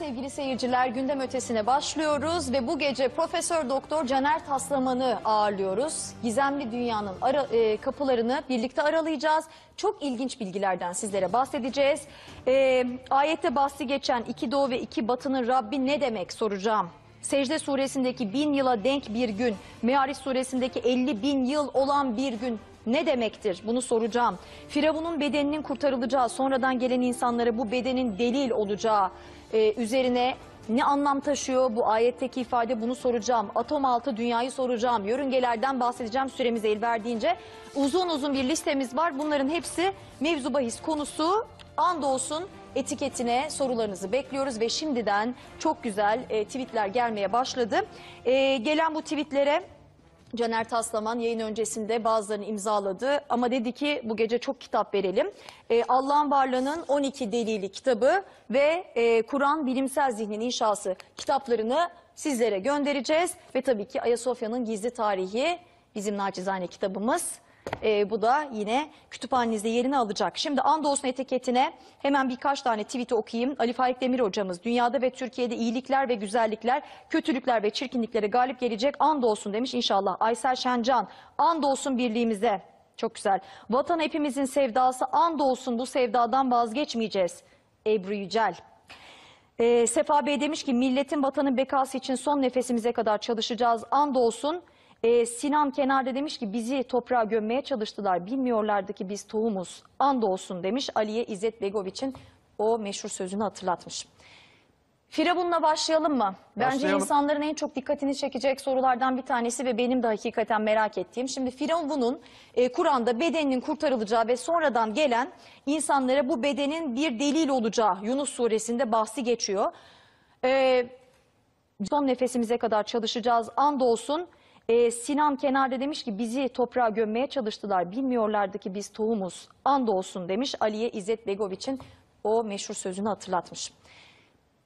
sevgili seyirciler. Gündem ötesine başlıyoruz ve bu gece Profesör Doktor Caner Taslaman'ı ağırlıyoruz. Gizemli dünyanın ara- e, kapılarını birlikte aralayacağız. Çok ilginç bilgilerden sizlere bahsedeceğiz. E, ayette bahsi geçen iki doğu ve iki batının Rabbi ne demek soracağım. Secde suresindeki bin yıla denk bir gün, Meariç suresindeki 50 bin yıl olan bir gün ne demektir? Bunu soracağım. Firavun'un bedeninin kurtarılacağı, sonradan gelen insanlara bu bedenin delil olacağı e, üzerine ne anlam taşıyor bu ayetteki ifade bunu soracağım. Atom altı dünyayı soracağım. Yörüngelerden bahsedeceğim süremiz el verdiğince. Uzun uzun bir listemiz var. Bunların hepsi mevzu bahis konusu. Andolsun etiketine sorularınızı bekliyoruz ve şimdiden çok güzel e, tweetler gelmeye başladı. E, gelen bu tweetlere Caner Taslaman yayın öncesinde bazılarını imzaladı ama dedi ki bu gece çok kitap verelim. Ee, Allah'ın varlığının 12 delili kitabı ve e, Kur'an bilimsel zihnin inşası kitaplarını sizlere göndereceğiz. Ve tabii ki Ayasofya'nın gizli tarihi bizim naçizane kitabımız. Ee, bu da yine kütüphanenizde yerini alacak. Şimdi Andolsun etiketine hemen birkaç tane tweet'i okuyayım. Ali Faik Demir hocamız dünyada ve Türkiye'de iyilikler ve güzellikler, kötülükler ve çirkinliklere galip gelecek andolsun demiş inşallah. Aysel Şencan andolsun birliğimize. Çok güzel. Vatan hepimizin sevdası andolsun bu sevdadan vazgeçmeyeceğiz. Ebru Yücel. Ee, Sefa Bey demiş ki milletin vatanın bekası için son nefesimize kadar çalışacağız. Andolsun. Ee, Sinan kenarda demiş ki bizi toprağa gömmeye çalıştılar. Bilmiyorlardı ki biz tohumuz. Andolsun demiş Aliye İzzet Begoviç'in o meşhur sözünü hatırlatmış. Firavun'la başlayalım mı? Bence Başlayalım. insanların en çok dikkatini çekecek sorulardan bir tanesi ve benim de hakikaten merak ettiğim. Şimdi Firavun'un e, Kur'an'da bedeninin kurtarılacağı ve sonradan gelen insanlara bu bedenin bir delil olacağı Yunus suresinde bahsi geçiyor. E, son nefesimize kadar çalışacağız. Andolsun e, Sinan kenarda demiş ki bizi toprağa gömmeye çalıştılar. Bilmiyorlardı ki biz tohumuz. Andolsun demiş Aliye İzzet Begoviç'in o meşhur sözünü hatırlatmış.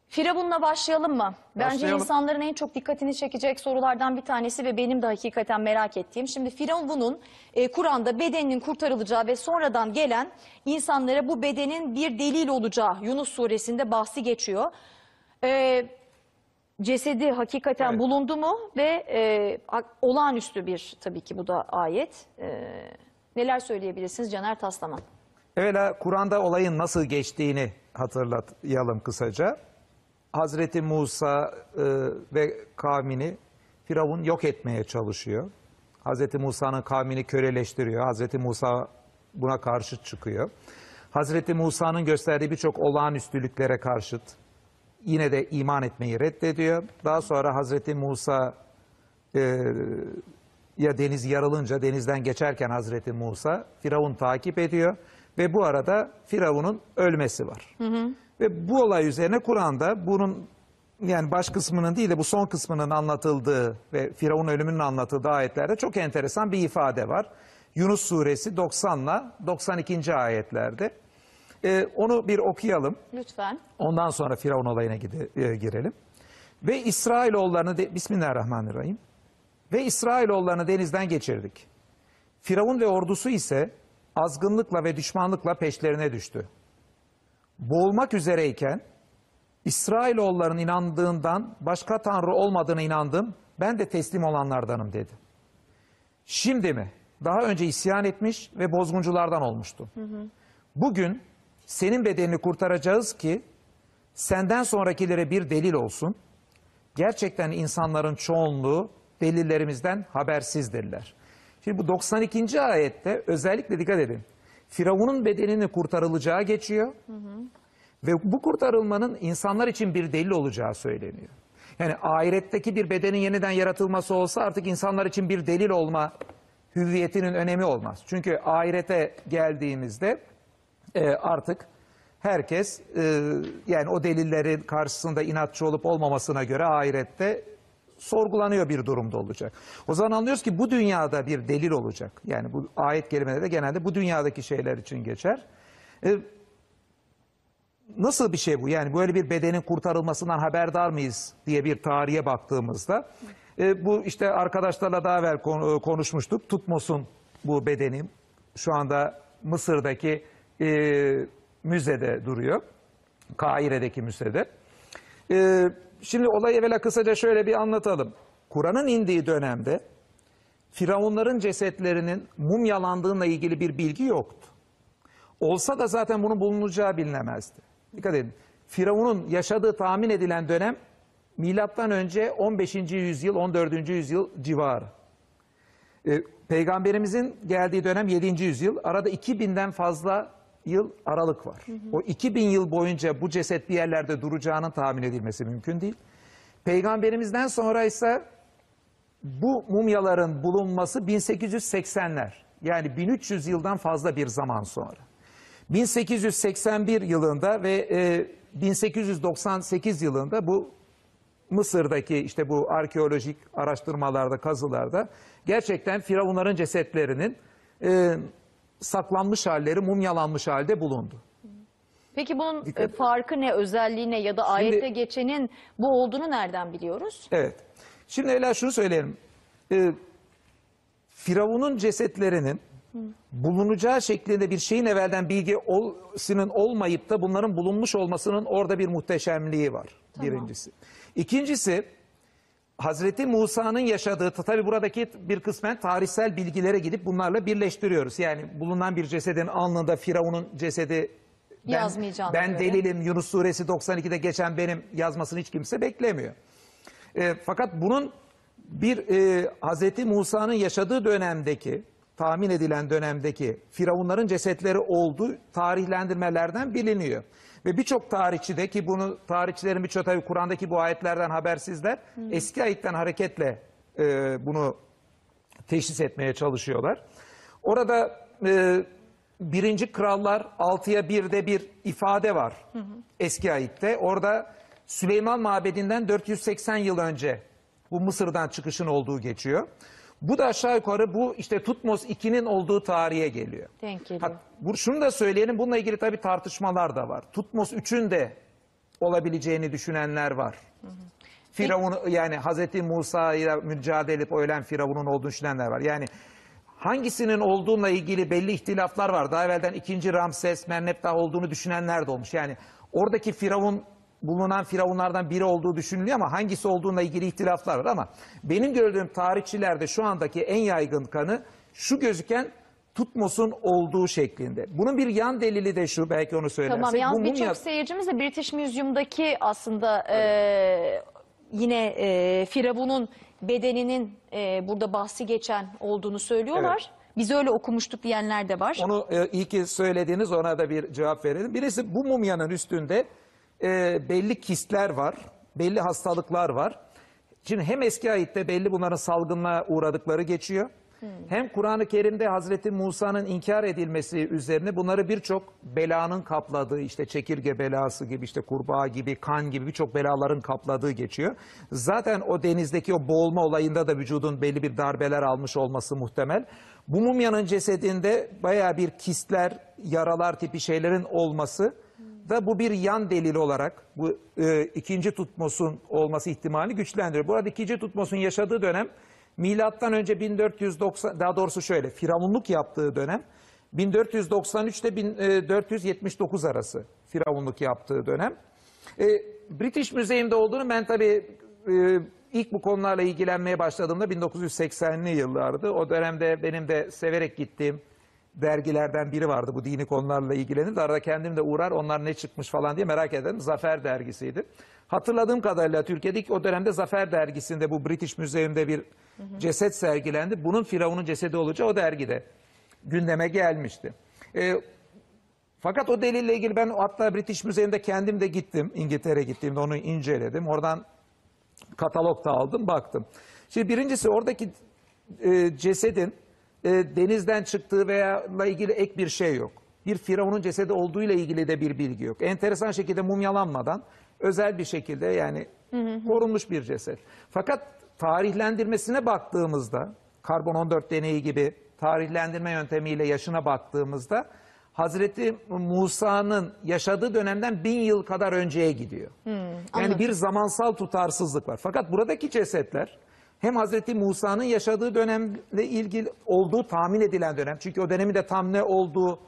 Firavun'la başlayalım mı? Bence Başlayalım. insanların en çok dikkatini çekecek sorulardan bir tanesi ve benim de hakikaten merak ettiğim. Şimdi Firavun'un e, Kur'an'da bedeninin kurtarılacağı ve sonradan gelen insanlara bu bedenin bir delil olacağı Yunus suresinde bahsi geçiyor. E, cesedi hakikaten Evet. bulundu mu ve e, a- olağanüstü bir tabii ki bu da ayet. E, neler söyleyebilirsiniz Caner Taslaman? Evvela Kur'an'da olayın nasıl geçtiğini hatırlayalım kısaca. Hazreti Musa e, ve kavmini Firavun yok etmeye çalışıyor. Hazreti Musa'nın kavmini köleleştiriyor. Hazreti Musa buna karşı çıkıyor. Hazreti Musa'nın gösterdiği birçok olağanüstülüklere karşıt yine de iman etmeyi reddediyor. Daha sonra Hazreti Musa e, ya deniz yarılınca denizden geçerken Hazreti Musa Firavun takip ediyor ve bu arada Firavun'un ölmesi var. Ve bu olay üzerine Kur'an'da bunun yani baş kısmının değil de bu son kısmının anlatıldığı ve Firavun ölümünün anlatıldığı ayetlerde çok enteresan bir ifade var. Yunus suresi 90 ile 92. ayetlerde. E, onu bir okuyalım. Lütfen. Ondan sonra Firavun olayına gide- e, girelim. Ve İsrailoğullarını de, Bismillahirrahmanirrahim. Ve İsrailoğullarını denizden geçirdik. Firavun ve ordusu ise azgınlıkla ve düşmanlıkla peşlerine düştü. Boğulmak üzereyken İsrailoğulların inandığından başka tanrı olmadığına inandım. Ben de teslim olanlardanım dedi. Şimdi mi? Daha önce isyan etmiş ve bozgunculardan olmuştu. Bugün senin bedenini kurtaracağız ki senden sonrakilere bir delil olsun. Gerçekten insanların çoğunluğu delillerimizden habersizdirler. Şimdi bu 92. ayette özellikle dikkat edin. Firavun'un bedenini kurtarılacağı geçiyor. Ve bu kurtarılmanın insanlar için bir delil olacağı söyleniyor. Yani ahiretteki bir bedenin yeniden yaratılması olsa artık insanlar için bir delil olma hüviyetinin önemi olmaz. Çünkü ahirete geldiğimizde e, artık herkes e, yani o delillerin karşısında inatçı olup olmamasına göre ahirette sorgulanıyor bir durumda olacak. O zaman anlıyoruz ki bu dünyada bir delil olacak. Yani bu ayet kelimeleri de genelde bu dünyadaki şeyler için geçer. E, nasıl bir şey bu? Yani böyle bir bedenin kurtarılmasından haberdar mıyız diye bir tarihe baktığımızda e, bu işte arkadaşlarla daha evvel konu- konuşmuştuk. Tutmos'un bu bedeni şu anda Mısır'daki e, müzede duruyor. Kahire'deki müzede. Ee, şimdi olayı evvela kısaca şöyle bir anlatalım. Kur'an'ın indiği dönemde Firavunların cesetlerinin mumyalandığıyla ilgili bir bilgi yoktu. Olsa da zaten bunun bulunacağı bilinemezdi. Dikkat edin. Firavun'un yaşadığı tahmin edilen dönem milattan önce 15. yüzyıl, 14. yüzyıl civarı. Ee, Peygamberimizin geldiği dönem 7. yüzyıl. Arada 2000'den fazla yıl aralık var. O 2000 yıl boyunca bu ceset bir yerlerde duracağının tahmin edilmesi mümkün değil. Peygamberimizden sonra ise bu mumyaların bulunması 1880'ler. Yani 1300 yıldan fazla bir zaman sonra. 1881 yılında ve e, 1898 yılında bu Mısır'daki işte bu arkeolojik araştırmalarda, kazılarda gerçekten firavunların cesetlerinin e, saklanmış halleri, mumyalanmış halde bulundu. Peki bunun Dikkat- e, farkı ne, özelliği ne ya da ayette geçenin bu olduğunu nereden biliyoruz? Evet. Şimdi Ela şunu söyleyelim. Ee, Firavun'un cesetlerinin bulunacağı şeklinde bir şeyin evvelden bilgi olsinin olmayıp da bunların bulunmuş olmasının orada bir muhteşemliği var. Birincisi. İkincisi Hazreti Musa'nın yaşadığı tabi buradaki bir kısmen tarihsel bilgilere gidip bunlarla birleştiriyoruz. Yani bulunan bir cesedin alnında Firavun'un cesedi ben, ben göre. delilim Yunus suresi 92'de geçen benim yazmasını hiç kimse beklemiyor. E, fakat bunun bir e, Hazreti Musa'nın yaşadığı dönemdeki, tahmin edilen dönemdeki Firavunların cesetleri olduğu tarihlendirmelerden biliniyor. Ve birçok tarihçi de ki bunu tarihçilerin birçok tabii Kur'an'daki bu ayetlerden habersizler. Eski ayetten hareketle e, bunu teşhis etmeye çalışıyorlar. Orada e, birinci krallar 6'ya 1'de bir ifade var eski ayette. Orada Süleyman Mabedi'nden 480 yıl önce bu Mısır'dan çıkışın olduğu geçiyor. Bu da aşağı yukarı bu işte Tutmos 2'nin olduğu tarihe geliyor. Denk geliyor. Ha, bu, şunu da söyleyelim bununla ilgili tabii tartışmalar da var. Tutmos 3'ün de olabileceğini düşünenler var. Firavun yani Hazreti Musa ile mücadele edip ölen Firavun'un olduğunu düşünenler var. Yani hangisinin olduğuna ilgili belli ihtilaflar var. Daha evvelden 2. Ramses, Merneptah olduğunu düşünenler de olmuş. Yani oradaki Firavun bulunan Firavunlardan biri olduğu düşünülüyor ama hangisi olduğuna ilgili ihtilaflar var ama benim gördüğüm tarihçilerde şu andaki en yaygın kanı şu gözüken Tutmos'un olduğu şeklinde. Bunun bir yan delili de şu belki onu söylersek. Tamam Bu birçok seyircimiz de British Museum'daki aslında e, yine e, Firavun'un bedeninin e, burada bahsi geçen olduğunu söylüyorlar. Evet. Biz öyle okumuştuk diyenler de var. Onu e, iyi ki söylediğiniz ona da bir cevap verelim. Birisi bu mumyanın üstünde e, belli kistler var, belli hastalıklar var. Şimdi hem eski ayette belli bunların salgınlığa uğradıkları geçiyor. Hem Kur'an-ı Kerim'de Hazreti Musa'nın inkar edilmesi üzerine bunları birçok belanın kapladığı işte çekirge belası gibi işte kurbağa gibi kan gibi birçok belaların kapladığı geçiyor. Zaten o denizdeki o boğulma olayında da vücudun belli bir darbeler almış olması muhtemel. Bu mumyanın cesedinde bayağı bir kistler, yaralar tipi şeylerin olması da bu bir yan delil olarak bu e, ikinci Tutmos'un olması ihtimali güçlendiriyor. Burada ikinci Tutmos'un yaşadığı dönem milattan önce 1490 daha doğrusu şöyle firavunluk yaptığı dönem 1493 ile 1479 arası firavunluk yaptığı dönem. E, British Müzeyim'de olduğunu ben tabii e, ilk bu konularla ilgilenmeye başladığımda 1980'li yıllardı. O dönemde benim de severek gittiğim dergilerden biri vardı bu dini konularla ilgilenir. Arada kendim de uğrar onlar ne çıkmış falan diye merak ederim. Zafer dergisiydi. Hatırladığım kadarıyla Türkiye'deki o dönemde Zafer dergisinde bu British Müzeyim'de bir ceset sergilendi. Bunun Firavun'un cesedi olacağı o dergide gündeme gelmişti. Ee, fakat o delille ilgili ben hatta British Müzeyim'de kendim de gittim. İngiltere gittiğimde onu inceledim. Oradan katalog da aldım baktım. Şimdi birincisi oradaki e, cesedin e, denizden çıktığı veya ilgili ek bir şey yok. Bir firavunun cesedi olduğu ile ilgili de bir bilgi yok. Enteresan şekilde mumyalanmadan özel bir şekilde yani korunmuş bir ceset. Fakat tarihlendirmesine baktığımızda karbon 14 deneyi gibi tarihlendirme yöntemiyle yaşına baktığımızda Hazreti Musa'nın yaşadığı dönemden bin yıl kadar önceye gidiyor. yani bir zamansal tutarsızlık var. Fakat buradaki cesetler hem Hazreti Musa'nın yaşadığı dönemle ilgili olduğu tahmin edilen dönem. Çünkü o dönemin de tam ne olduğu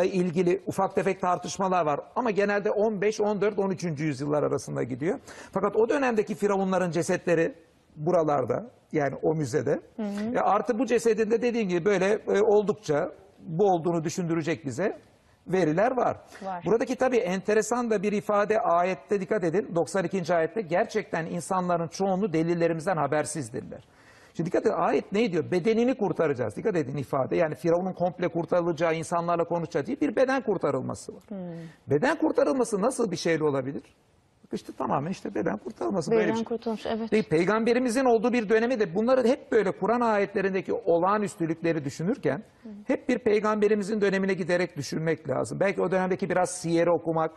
ilgili ufak tefek tartışmalar var. Ama genelde 15, 14, 13. yüzyıllar arasında gidiyor. Fakat o dönemdeki firavunların cesetleri buralarda yani o müzede. E, artı bu cesedin de dediğim gibi böyle e, oldukça bu olduğunu düşündürecek bize veriler var. Var. Buradaki tabii enteresan da bir ifade ayette dikkat edin. 92. ayette gerçekten insanların çoğunluğu delillerimizden habersizdirler. Şimdi dikkat edin ayet ne diyor? Bedenini kurtaracağız. Dikkat edin ifade. Yani Firavun'un komple kurtarılacağı, insanlarla konuşacağı değil bir beden kurtarılması var. Beden kurtarılması nasıl bir şeyle olabilir? İşte tamamen işte beden kurtarılması böyle bir şey. kurtulmuş evet. Değil, Peygamberimizin olduğu bir dönemi de bunları hep böyle Kur'an ayetlerindeki olağanüstülükleri düşünürken hep bir peygamberimizin dönemine giderek düşünmek lazım. Belki o dönemdeki biraz siyeri okumak,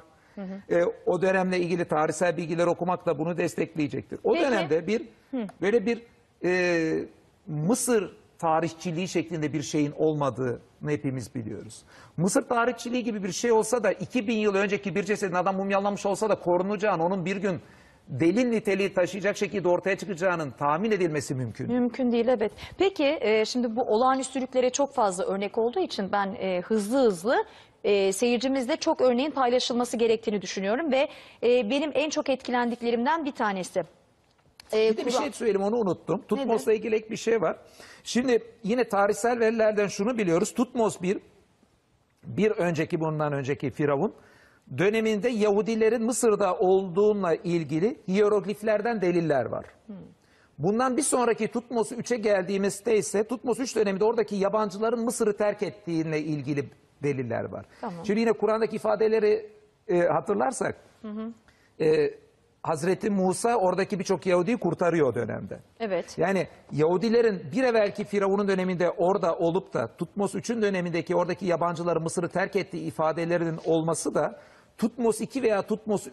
e, o dönemle ilgili tarihsel bilgiler okumak da bunu destekleyecektir. O Peki. dönemde bir böyle bir e, Mısır tarihçiliği şeklinde bir şeyin olmadığını hepimiz biliyoruz. Mısır tarihçiliği gibi bir şey olsa da 2000 yıl önceki bir cesedin adam mumyalanmış olsa da korunacağını, onun bir gün delil niteliği taşıyacak şekilde ortaya çıkacağının tahmin edilmesi mümkün. Mümkün değil evet. Peki e, şimdi bu olağanüstülüklere çok fazla örnek olduğu için ben e, hızlı hızlı e, seyircimizle çok örneğin paylaşılması gerektiğini düşünüyorum ve e, benim en çok etkilendiklerimden bir tanesi. E, Bir de bir şey söyleyeyim onu unuttum. Tutmos'la ilgili ek bir şey var. Şimdi yine tarihsel verilerden şunu biliyoruz. Tutmos bir, bir önceki bundan önceki Firavun döneminde Yahudilerin Mısır'da olduğuna ilgili hierogliflerden deliller var. Bundan bir sonraki Tutmos 3'e geldiğimizde ise Tutmos 3 döneminde oradaki yabancıların Mısır'ı terk ettiğine ilgili deliller var. Tamam. Şimdi yine Kur'an'daki ifadeleri e, hatırlarsak e, Hazreti Musa oradaki birçok Yahudi'yi kurtarıyor o dönemde. Evet. Yani Yahudilerin bir evvelki Firavun'un döneminde orada olup da Tutmos 3'ün dönemindeki oradaki yabancıların Mısır'ı terk ettiği ifadelerinin olması da Tutmos 2 veya Tutmos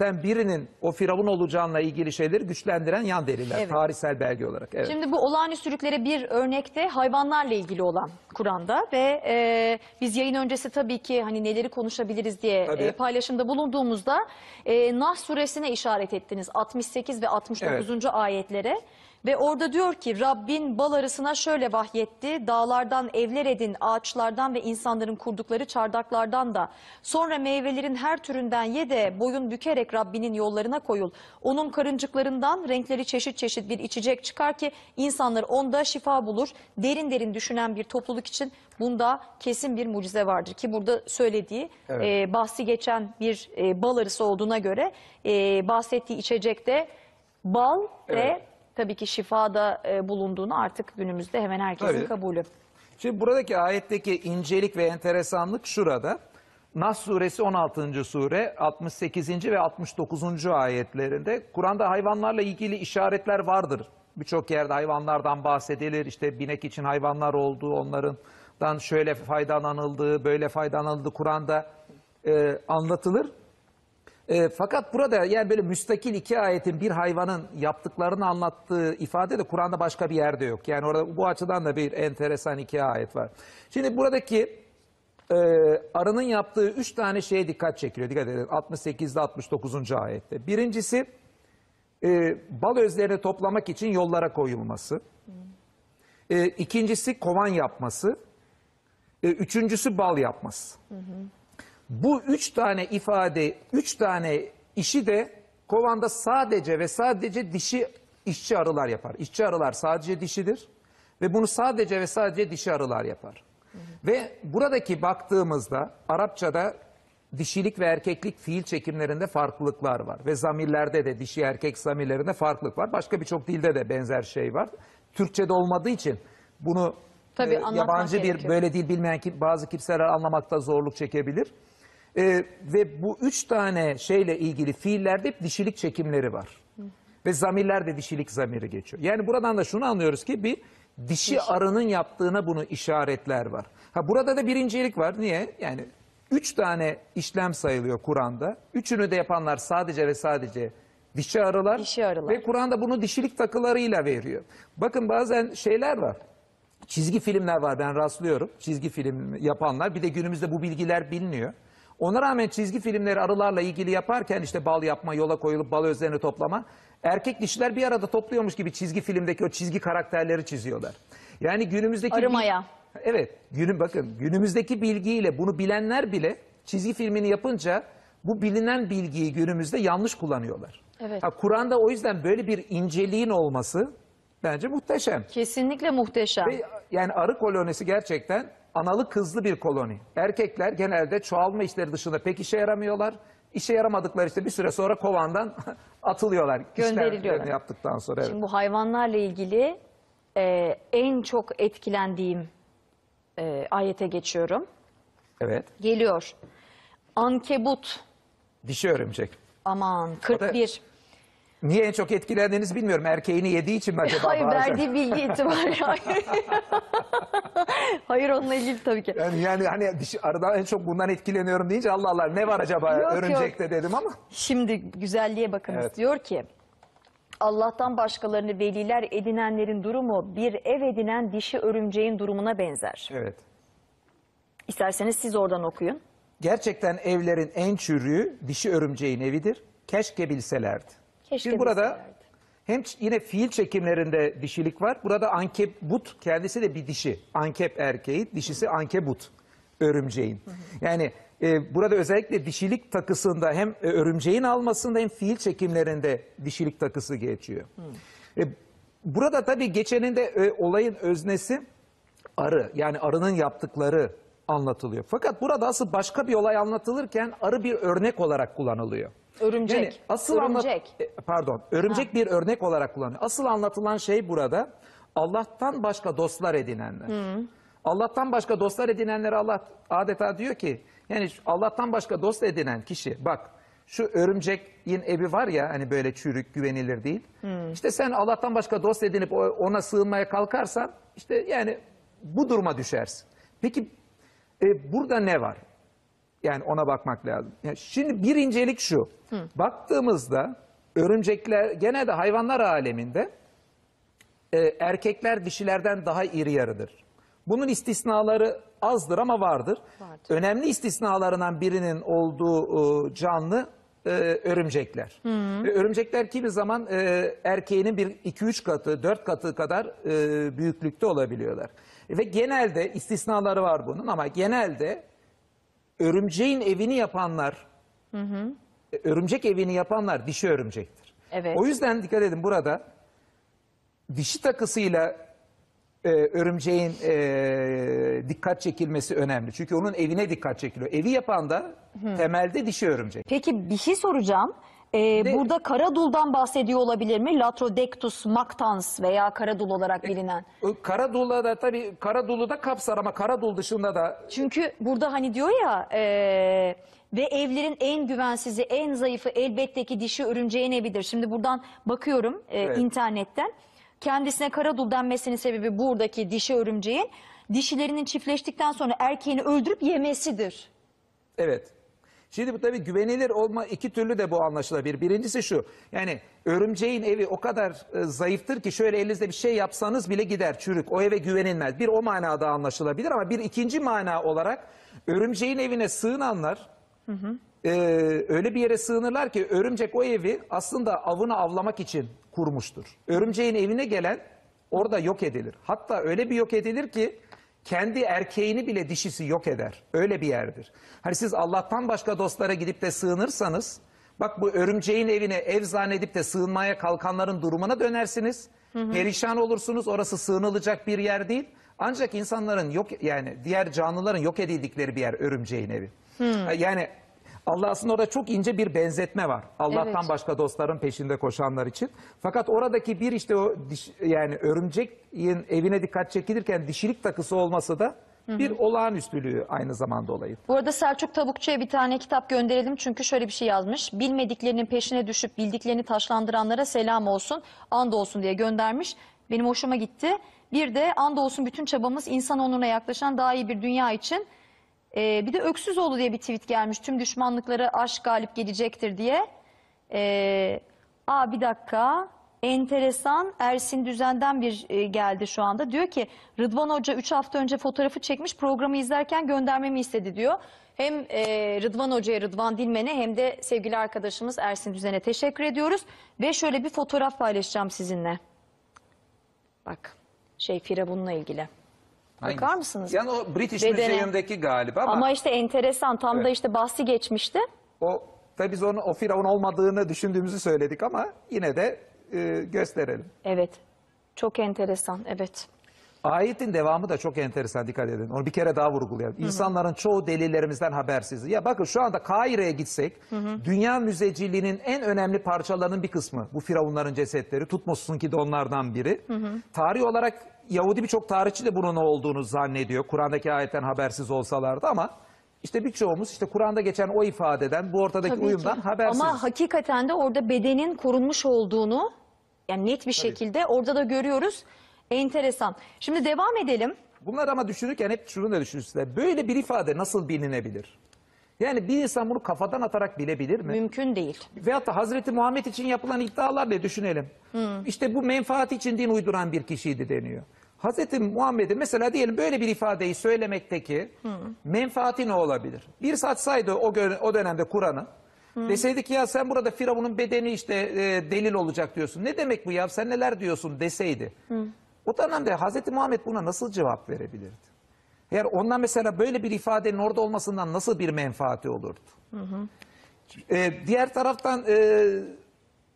3'ten birinin o Firavun olacağına ilgili şeyleri güçlendiren yan deliller. Evet. Tarihsel belge olarak. Evet. Şimdi bu olağanüstülüklere bir örnekte hayvanlarla ilgili olan Kur'an'da ve e, biz yayın öncesi tabii ki hani neleri konuşabiliriz diye Tabii. e, paylaşımda bulunduğumuzda e, Nahl suresine işaret ettiniz 68 ve 69. ayetlere. Ve orada diyor ki Rabbin bal arısına şöyle vahyetti. Dağlardan evler edin, ağaçlardan ve insanların kurdukları çardaklardan da. Sonra meyvelerin her türünden ye de boyun bükerek Rabbinin yollarına koyul. Onun karıncıklarından renkleri çeşit çeşit bir içecek çıkar ki insanlar onda şifa bulur. Derin derin düşünen bir topluluk için bunda kesin bir mucize vardır. Ki burada söylediği Evet. e, bahsi geçen bir e, bal arısı olduğuna göre e, bahsettiği içecekte bal ve Evet. Tabii ki şifada e, bulunduğunu artık günümüzde hemen herkesin Tabii. kabulü. Şimdi buradaki ayetteki incelik ve enteresanlık şurada. Nas suresi 16. sure 68. ve 69. ayetlerinde Kur'an'da hayvanlarla ilgili işaretler vardır. Birçok yerde hayvanlardan bahsedilir. İşte binek için hayvanlar olduğu, onlardan şöyle faydalanıldığı, böyle faydalanıldığı Kur'an'da e, anlatılır. E, fakat burada yani böyle müstakil iki ayetin bir hayvanın yaptıklarını anlattığı ifade de Kur'an'da başka bir yerde yok. Yani orada bu açıdan da bir enteresan iki ayet var. Şimdi buradaki e, arının yaptığı üç tane şeye dikkat çekiliyor. Dikkat edin 68'de 69. ayette. Birincisi e, bal özlerini toplamak için yollara koyulması. E, ikincisi kovan yapması. E, üçüncüsü bal yapması. Bu üç tane ifade, üç tane işi de kovanda sadece ve sadece dişi işçi arılar yapar. İşçi arılar sadece dişidir ve bunu sadece ve sadece dişi arılar yapar. Ve buradaki baktığımızda Arapçada dişilik ve erkeklik fiil çekimlerinde farklılıklar var. Ve zamirlerde de dişi erkek zamirlerinde farklılık var. Başka birçok dilde de benzer şey var. Türkçe'de olmadığı için bunu Tabii, e, yabancı bir gerekiyor. böyle dil bilmeyen ki bazı kimseler anlamakta zorluk çekebilir. Ee, ve bu üç tane şeyle ilgili fiillerde hep dişilik çekimleri var. Ve zamirler de dişilik zamiri geçiyor. Yani buradan da şunu anlıyoruz ki bir dişi arının yaptığına bunu işaretler var. Ha burada da birincilik var. Niye? Yani üç tane işlem sayılıyor Kur'an'da. Üçünü de yapanlar sadece ve sadece dişi arılar. Dişi arılar. Ve Kur'an'da bunu dişilik takılarıyla veriyor. Bakın bazen şeyler var. Çizgi filmler var ben rastlıyorum. Çizgi film yapanlar. Bir de günümüzde bu bilgiler biliniyor. Ona rağmen çizgi filmleri arılarla ilgili yaparken işte bal yapma, yola koyulup bal özlerini toplama. Erkek dişiler bir arada topluyormuş gibi çizgi filmdeki o çizgi karakterleri çiziyorlar. Yani günümüzdeki... Arımaya. Evet, günün bakın günümüzdeki bilgiyle bunu bilenler bile çizgi filmini yapınca bu bilinen bilgiyi günümüzde yanlış kullanıyorlar. Evet. Ha, Kur'an'da o yüzden böyle bir inceliğin olması bence muhteşem. Kesinlikle muhteşem. Ve yani arı kolonisi gerçekten analı kızlı bir koloni. Erkekler genelde çoğalma işleri dışında pek işe yaramıyorlar. İşe yaramadıkları işte bir süre sonra kovandan atılıyorlar. Gönderiliyorlar. Yaptıktan sonra. Evet. Şimdi bu hayvanlarla ilgili e, en çok etkilendiğim e, ayete geçiyorum. evet. Geliyor. Ankebut. Dişi örümcek. Aman 41. Niye en çok etkilendiğinizi bilmiyorum. Erkeğini yediği için mi acaba? Hayır verdiği bilgi itibariyle. Hayır. Onunla ilgili tabii ki. Yani, yani hani dişi, arıdan en çok bundan etkileniyorum deyince Allah Allah ne var acaba Yok, örümcekte dedim ama. Şimdi güzelliğe bakınız. Evet. Diyor ki Allah'tan başkalarını veliler edinenlerin durumu bir ev edinen dişi örümceğin durumuna benzer. Evet. İsterseniz siz oradan okuyun. Gerçekten evlerin en çürüğü dişi örümceğin evidir. Keşke bilselerdi. Keşke Şimdi burada bilselerdi. Hem yine fiil çekimlerinde dişilik var. Burada ankebut kendisi de bir dişi. Ankep erkeği, dişisi ankebut örümceğin. Yani e, burada özellikle dişilik takısında hem e, örümceğin almasında hem fiil çekimlerinde dişilik takısı geçiyor. E, burada tabii geçeninde e, olayın öznesi arı yani arının yaptıkları anlatılıyor. Fakat burada asıl başka bir olay anlatılırken arı bir örnek olarak kullanılıyor. Örümcek. Yani asıl Örümcek. e, pardon, örümcek bir örnek olarak kullanılıyor. Asıl anlatılan şey burada Allah'tan başka dostlar edinenler. Allah'tan başka dostlar edinenlere Allah adeta diyor ki yani Allah'tan başka dost edinen kişi bak şu örümcekin evi var ya hani böyle çürük güvenilir değil. İşte sen Allah'tan başka dost edinip ona sığınmaya kalkarsan işte yani bu duruma düşersin. Peki e, burada ne var? Yani ona bakmak lazım. Yani şimdi bir incelik şu. Baktığımızda örümcekler genelde hayvanlar aleminde e, erkekler dişilerden daha iri yarıdır. Bunun istisnaları azdır ama vardır. Vardır. Önemli istisnalarından birinin olduğu e, canlı e, örümcekler. Ve örümcekler kimi zaman e, erkeğinin bir 2-3 katı, 4 katı kadar e, büyüklükte olabiliyorlar. Ve genelde istisnaları var bunun ama genelde örümceğin evini yapanlar, e, örümcek evini yapanlar dişi örümcektir. Evet. O yüzden dikkat edin burada dişi takısıyla e, örümceğin e, dikkat çekilmesi önemli. Çünkü onun evine dikkat çekiliyor. Evi yapan da temelde dişi örümcek. Peki bir şey soracağım. Ee, de- burada karaduldan bahsediyor olabilir mi? Latrodectus mactans veya karadul olarak bilinen. O Karadul'da da tabii Karadul'u da kapsar ama Karadul dışında da Çünkü burada hani diyor ya e, ve evlerin en güvensizi, en zayıfı elbette ki dişi örümceğin evidir. Şimdi buradan bakıyorum e, Evet. internetten. Kendisine karadul denmesinin sebebi buradaki dişi örümceğin dişilerinin çiftleştikten sonra erkeğini öldürüp yemesidir. Evet. Şimdi bu tabii güvenilir olma iki türlü de bu anlaşılabilir. Birincisi şu. Yani örümceğin evi o kadar e, zayıftır ki şöyle elinizde bir şey yapsanız bile gider çürük. O eve güvenilmez. Bir o manada anlaşılabilir ama bir ikinci mana olarak örümceğin evine sığınanlar e, öyle bir yere sığınırlar ki örümcek o evi aslında avını avlamak için kurmuştur. Örümceğin evine gelen orada yok edilir. Hatta öyle bir yok edilir ki kendi erkeğini bile dişisi yok eder. Öyle bir yerdir. Hani siz Allah'tan başka dostlara gidip de sığınırsanız bak bu örümceğin evine ev zannedip de sığınmaya kalkanların durumuna dönersiniz. Perişan olursunuz. Orası sığınılacak bir yer değil. Ancak insanların yok yani diğer canlıların yok edildikleri bir yer örümceğin evi. Yani Allah aslında orada çok ince bir benzetme var. Allah'tan Evet. başka dostların peşinde koşanlar için. Fakat oradaki bir işte o diş, yani örümceğin evine dikkat çekilirken dişilik takısı olması da bir olağanüstülüğü aynı zamanda olayın. Bu arada Selçuk Tavukçu'ya bir tane kitap gönderelim çünkü şöyle bir şey yazmış. Bilmediklerinin peşine düşüp bildiklerini taşlandıranlara selam olsun, and olsun diye göndermiş. Benim hoşuma gitti. Bir de and olsun bütün çabamız insan onuruna yaklaşan daha iyi bir dünya için. Ee, bir de Öksüzoğlu diye bir tweet gelmiş. Tüm düşmanlıkları aşk galip gelecektir diye. Ee, aa bir dakika. Enteresan Ersin Düzen'den bir e, geldi şu anda. Diyor ki Rıdvan Hoca 3 hafta önce fotoğrafı çekmiş programı izlerken göndermemi istedi diyor. Hem e, Rıdvan Hoca'ya Rıdvan Dilmen'e hem de sevgili arkadaşımız Ersin Düzen'e teşekkür ediyoruz. Ve şöyle bir fotoğraf paylaşacağım sizinle. Bak şey Firavun'la ilgili. Bakar Hangisi? mısınız? Yani o British Bedene. Museum'daki galiba ama, Ama işte enteresan tam da Evet. işte bahsi geçmişti. o tabii biz onun o firavun olmadığını düşündüğümüzü söyledik ama yine de e, gösterelim. Evet. Çok enteresan. Evet. Ayetin devamı da çok enteresan dikkat edin. Onu bir kere daha vurgulayalım. İnsanların çoğu delillerimizden habersiz. Ya bakın şu anda Kahire'ye gitsek dünya müzeciliğinin en önemli parçalarının bir kısmı bu firavunların cesetleri. Tutmos'un ki de onlardan biri. Tarih olarak Yahudi birçok tarihçi de bunun olduğunu zannediyor. Kur'an'daki ayetten habersiz olsalardı ama işte birçoğumuz işte Kur'an'da geçen o ifadeden bu ortadaki Tabii uyumdan ki. habersiz. Ama hakikaten de orada bedenin korunmuş olduğunu yani net bir şekilde orada da görüyoruz. Enteresan. Şimdi devam edelim. Bunlar ama düşünürken hep şunu da düşünürsünler. Böyle bir ifade nasıl bilinebilir? Yani bir insan bunu kafadan atarak bilebilir mi? Mümkün değil. Veyahut da Hazreti Muhammed için yapılan iddialar ne düşünelim. İşte bu menfaat için din uyduran bir kişiydi deniyor. Hazreti Muhammed'in mesela diyelim böyle bir ifadeyi söylemekteki menfaati ne olabilir? Bir satsaydı o, o dönemde Kur'an'ı deseydi ki ya sen burada Firavun'un bedeni işte e, delil olacak diyorsun. Ne demek bu ya sen neler diyorsun deseydi. O dönemde Hazreti Muhammed buna nasıl cevap verebilirdi? Eğer ondan mesela böyle bir ifadenin orada olmasından nasıl bir menfaati olurdu? Ee, diğer taraftan e,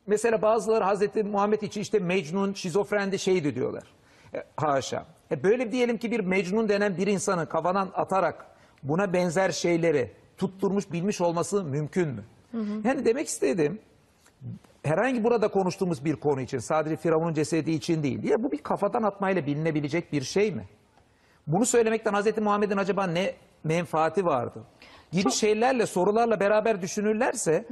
mesela bazıları Hazreti Muhammed için işte Mecnun, şizofrendi şeydi diyorlar. E, haşa. E, böyle diyelim ki bir Mecnun denen bir insanın kafadan atarak buna benzer şeyleri tutturmuş bilmiş olması mümkün mü? Yani demek istediğim herhangi burada konuştuğumuz bir konu için sadece Firavun'un cesedi için değil. Ya bu bir kafadan atmayla bilinebilecek bir şey mi? Bunu söylemekten Hazreti Muhammed'in acaba ne menfaati vardı? Gibi şeylerle, sorularla beraber düşünürlerse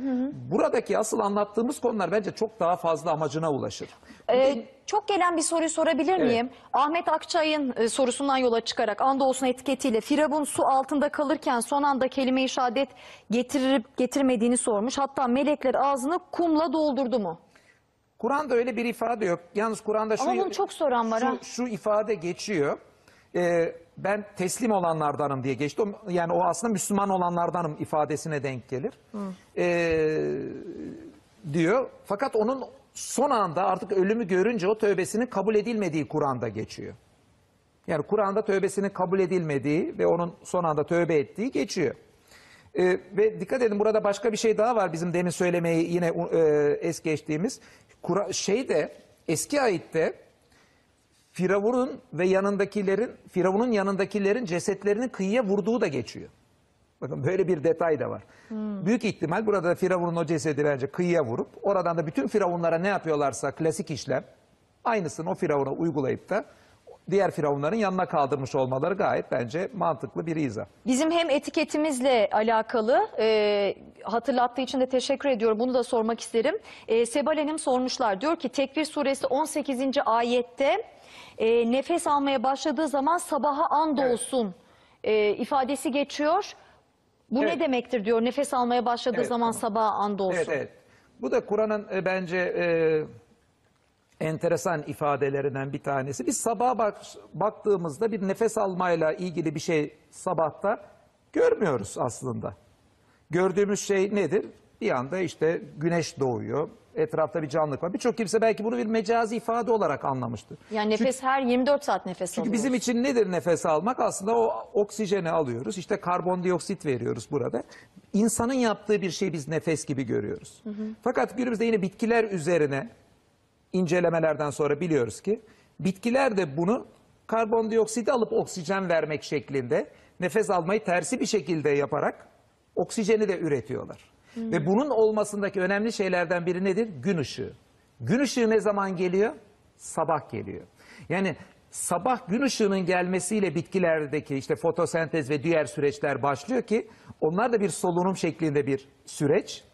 buradaki asıl anlattığımız konular bence çok daha fazla amacına ulaşır. Ee, çok gelen bir soruyu sorabilir miyim? Ahmet Akçay'ın e, sorusundan yola çıkarak andolsun etiketiyle Firavun su altında kalırken son anda kelime-i şehadet getirip getirmediğini sormuş. Hatta melekler ağzını kumla doldurdu mu? Kur'an'da öyle bir ifade yok. Yalnız Kur'an'da şu, Ama bunu çok soran var ha. şu, şu ifade geçiyor. Ee, ben teslim olanlardanım diye geçti. Yani o aslında Müslüman olanlardanım ifadesine denk gelir. Ee, diyor. Fakat onun son anda artık ölümü görünce o tövbesinin kabul edilmediği Kur'an'da geçiyor. Yani Kur'an'da tövbesinin kabul edilmediği ve onun son anda tövbe ettiği geçiyor. Ee, ve dikkat edin burada başka bir şey daha var bizim demin söylemeyi yine e, es geçtiğimiz. Kura, şeyde eski ayette Firavun'un ve yanındakilerin Firavun'un yanındakilerin cesetlerini kıyıya vurduğu da geçiyor. Bakın böyle bir detay da var. Büyük ihtimal burada Firavun'un o cesedi bence kıyıya vurup oradan da bütün Firavunlara ne yapıyorlarsa klasik işlem aynısını o Firavun'a uygulayıp da diğer Firavunların yanına kaldırmış olmaları gayet bence mantıklı bir izah. Bizim hem etiketimizle alakalı e, hatırlattığı için de teşekkür ediyorum. Bunu da sormak isterim. E, Sebal Hanım sormuşlar. Diyor ki Tekvir suresi 18. ayette e, nefes almaya başladığı zaman sabaha and olsun e, ifadesi geçiyor. Bu Evet. ne demektir diyor. Nefes almaya başladığı Evet, zaman sabaha and olsun. Evet evet. Bu da Kur'an'ın e, bence e, enteresan ifadelerinden bir tanesi. Biz sabaha bak, baktığımızda bir nefes almayla ilgili bir şey sabahta görmüyoruz aslında. Gördüğümüz şey nedir? Bir anda işte güneş doğuyor. Etrafta bir canlılık var. Birçok kimse belki bunu bir mecazi ifade olarak anlamıştır. Yani nefes her 24 saat nefes Çünkü alıyoruz. bizim için nedir nefes almak? Aslında o oksijeni alıyoruz. İşte karbondioksit veriyoruz burada. İnsanın yaptığı bir şey biz nefes gibi görüyoruz. Fakat günümüzde yine bitkiler üzerine incelemelerden sonra biliyoruz ki bitkiler de bunu karbondioksiti alıp oksijen vermek şeklinde nefes almayı tersi bir şekilde yaparak oksijeni de üretiyorlar. Ve bunun olmasındaki önemli şeylerden biri nedir? Gün ışığı. Gün ışığı ne zaman geliyor? Sabah geliyor. Yani sabah gün ışığının gelmesiyle bitkilerdeki işte fotosentez ve diğer süreçler başlıyor ki onlar da bir solunum şeklinde bir süreç.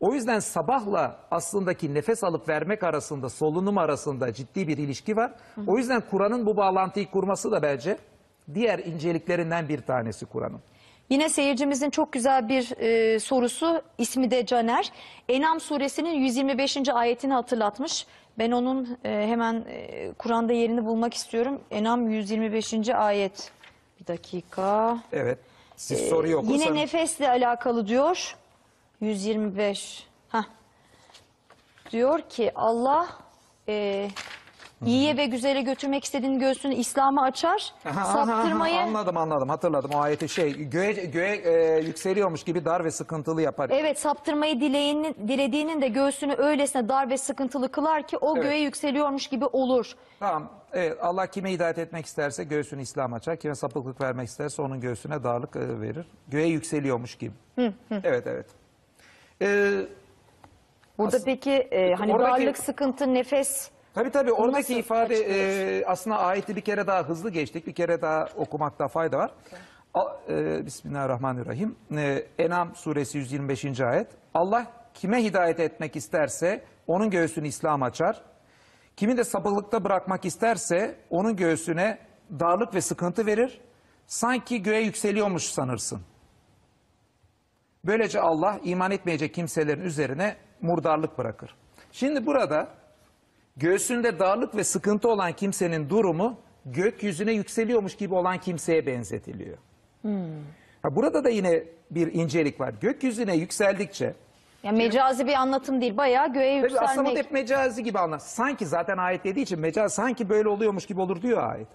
O yüzden sabahla aslındaki nefes alıp vermek arasında, solunum arasında ciddi bir ilişki var. O yüzden Kur'an'ın bu bağlantıyı kurması da bence diğer inceliklerinden bir tanesi Kur'an'ın. Yine seyircimizin çok güzel bir e, sorusu ismi de Caner. Enam suresinin 125. ayetini hatırlatmış. Ben onun e, hemen e, Kur'an'da yerini bulmak istiyorum. Enam 125. ayet. Bir dakika. Evet. Siz soruyu okursanız. Yine nefesle alakalı diyor. 125. Heh. Diyor ki Allah e, İyiye ve güzele götürmek istediğin göğsünü İslam'a açar. Aha, aha, aha, saptırmayı anladım anladım hatırladım o ayeti şey göğe, göğe e, yükseliyormuş gibi dar ve sıkıntılı yapar. Evet saptırmayı dileğinin, dilediğinin de göğsünü öylesine dar ve sıkıntılı kılar ki o Evet. göğe yükseliyormuş gibi olur. Tamam evet, Allah kime hidayet etmek isterse göğsünü İslam açar. Kime sapıklık vermek isterse onun göğsüne darlık e, verir. Göğe yükseliyormuş gibi. Evet evet. Ee, Burada peki e, hani Oradaki- darlık, sıkıntı, nefes Tabii tabii oradaki nasıl ifade e, aslında ayeti bir kere daha hızlı geçtik. Bir kere daha okumakta fayda var. A- e, Bismillahirrahmanirrahim. E, Enam suresi 125. ayet. Allah kime hidayet etmek isterse onun göğsünü İslam açar. Kimi de sapıklıkta bırakmak isterse onun göğsüne darlık ve sıkıntı verir. Sanki göğe yükseliyormuş sanırsın. Böylece Allah iman etmeyecek kimselerin üzerine murdarlık bırakır. Şimdi burada göğsünde darlık ve sıkıntı olan kimsenin durumu gökyüzüne yükseliyormuş gibi olan kimseye benzetiliyor. Ha, burada da yine bir incelik var. Gökyüzüne yükseldikçe yani mecazi bir anlatım değil bayağı göğe Tabii aslında yükselmek. hep mecazi gibi anlar. Sanki zaten ayet dediği için mecaz sanki böyle oluyormuş gibi olur diyor ayet.